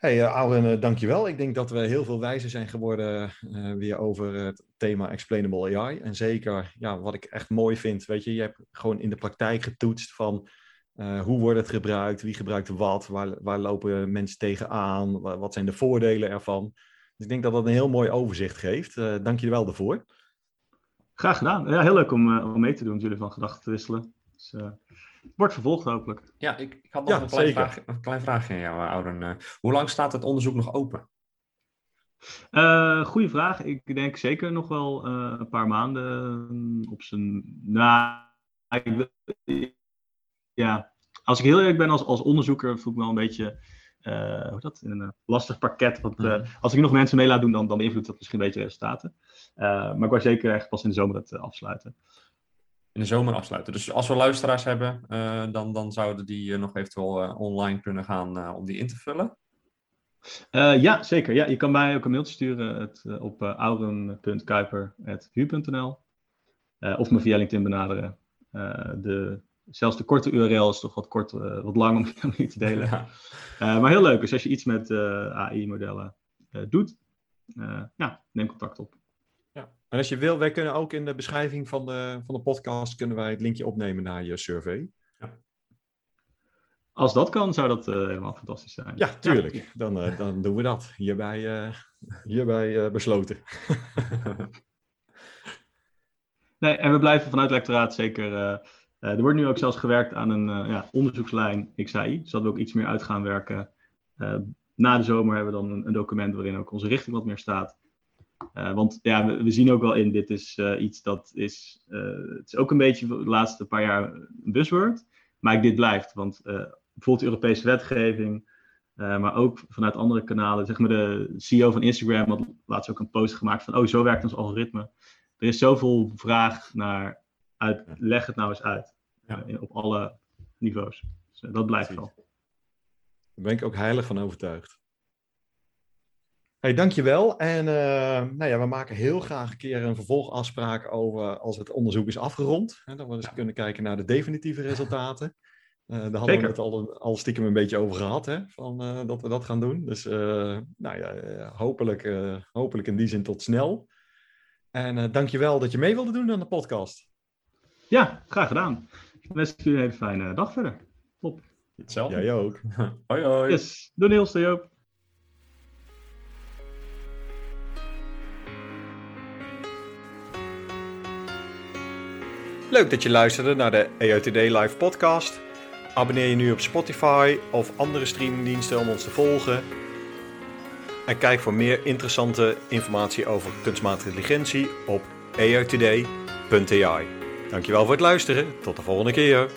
Hey, uh, Auren, uh, dankjewel. Ik denk dat we heel veel wijzer zijn geworden uh, weer over het thema explainable AI. En zeker, ja, wat ik echt mooi vind, weet je, je hebt gewoon in de praktijk getoetst van hoe wordt het gebruikt, wie gebruikt wat, waar, waar lopen mensen tegenaan, wat, zijn de voordelen ervan. Dus ik denk dat dat een heel mooi overzicht geeft. dank je wel daarvoor. Graag gedaan. Ja, heel leuk om, om mee te doen, jullie van gedachten te wisselen. Dus, Wordt vervolgd hopelijk. Ja, ik, ik had nog ja, een, klein vraag, een klein vraagje aan jou, Auden. Uh, hoe lang staat het onderzoek nog open? Uh, goeie vraag. Ik denk zeker nog wel uh, een paar maanden op zijn. Nou, ja, als ik heel eerlijk ben als, als onderzoeker, voel ik me wel een beetje. Uh, hoe dat? In een lastig pakket. Want mm. als ik nog mensen mee laat doen, dan, dan beïnvloedt dat misschien een beetje resultaten. maar ik wou zeker echt pas in de zomer het afsluiten in de zomer afsluiten. Dus als we luisteraars hebben, uh, dan, dan zouden die uh, nog eventueel uh, online kunnen gaan om die in te vullen. ja, zeker. Ja, je kan mij ook een mailtje sturen het, op auren.kuiper.hu.nl of me via LinkedIn benaderen. de, zelfs de korte URL is toch wat, kort, wat lang <laughs> om, die te delen. Ja. maar heel leuk. Dus als je iets met AI-modellen doet, ja, neem contact op. En als je wil, wij kunnen ook in de beschrijving van de, van de podcast kunnen wij het linkje opnemen naar je survey. Ja. Als dat kan, zou dat uh, helemaal fantastisch zijn. Ja, tuurlijk. Ja. Dan, uh, dan doen we dat. Hierbij, uh, hierbij besloten. <laughs> nee, en we blijven vanuit lectoraat zeker. er wordt nu ook zelfs gewerkt aan een ja, onderzoekslijn XAI. Zodat we ook iets meer uit gaan werken. na de zomer hebben we dan een, een document waarin ook onze richting wat meer staat. Uh, want ja, we, we, zien ook wel in, dit is uh, iets dat is, uh, het is ook een beetje de laatste paar jaar een buzzword, maar dit blijft. Want bijvoorbeeld Europese wetgeving, maar ook vanuit andere kanalen, zeg maar de CEO van Instagram had laatst ook een post gemaakt van, oh zo werkt ons algoritme. Er is zoveel vraag naar, uit, leg het nou eens uit, ja. op alle niveaus. Dus dat blijft wel. Daar ben ik ook heilig van overtuigd. Hey, dankjewel. En uh, nou ja, we maken heel graag een keer een vervolgafspraak over als het onderzoek is afgerond. Hè, dat we eens ja. kunnen kijken naar de definitieve resultaten. Uh, <laughs> daar hadden Zeker. we het al, al stiekem een beetje over gehad, hè, van, uh, dat we dat gaan doen. Dus nou ja, hopelijk, hopelijk in die zin tot snel. En dankjewel dat je mee wilde doen aan de podcast. Ja, graag gedaan. Ik wens jullie een hele fijne dag verder. Top. Hetzelfde. Jij ook. <laughs> hoi hoi. Yes. Doei Niels, Joop. Leuk dat je luisterde naar de EOTD Live podcast. Abonneer je nu op Spotify of andere streamingdiensten om ons te volgen. En kijk voor meer interessante informatie over kunstmatige intelligentie op eotd.ai. Dankjewel voor het luisteren. Tot de volgende keer.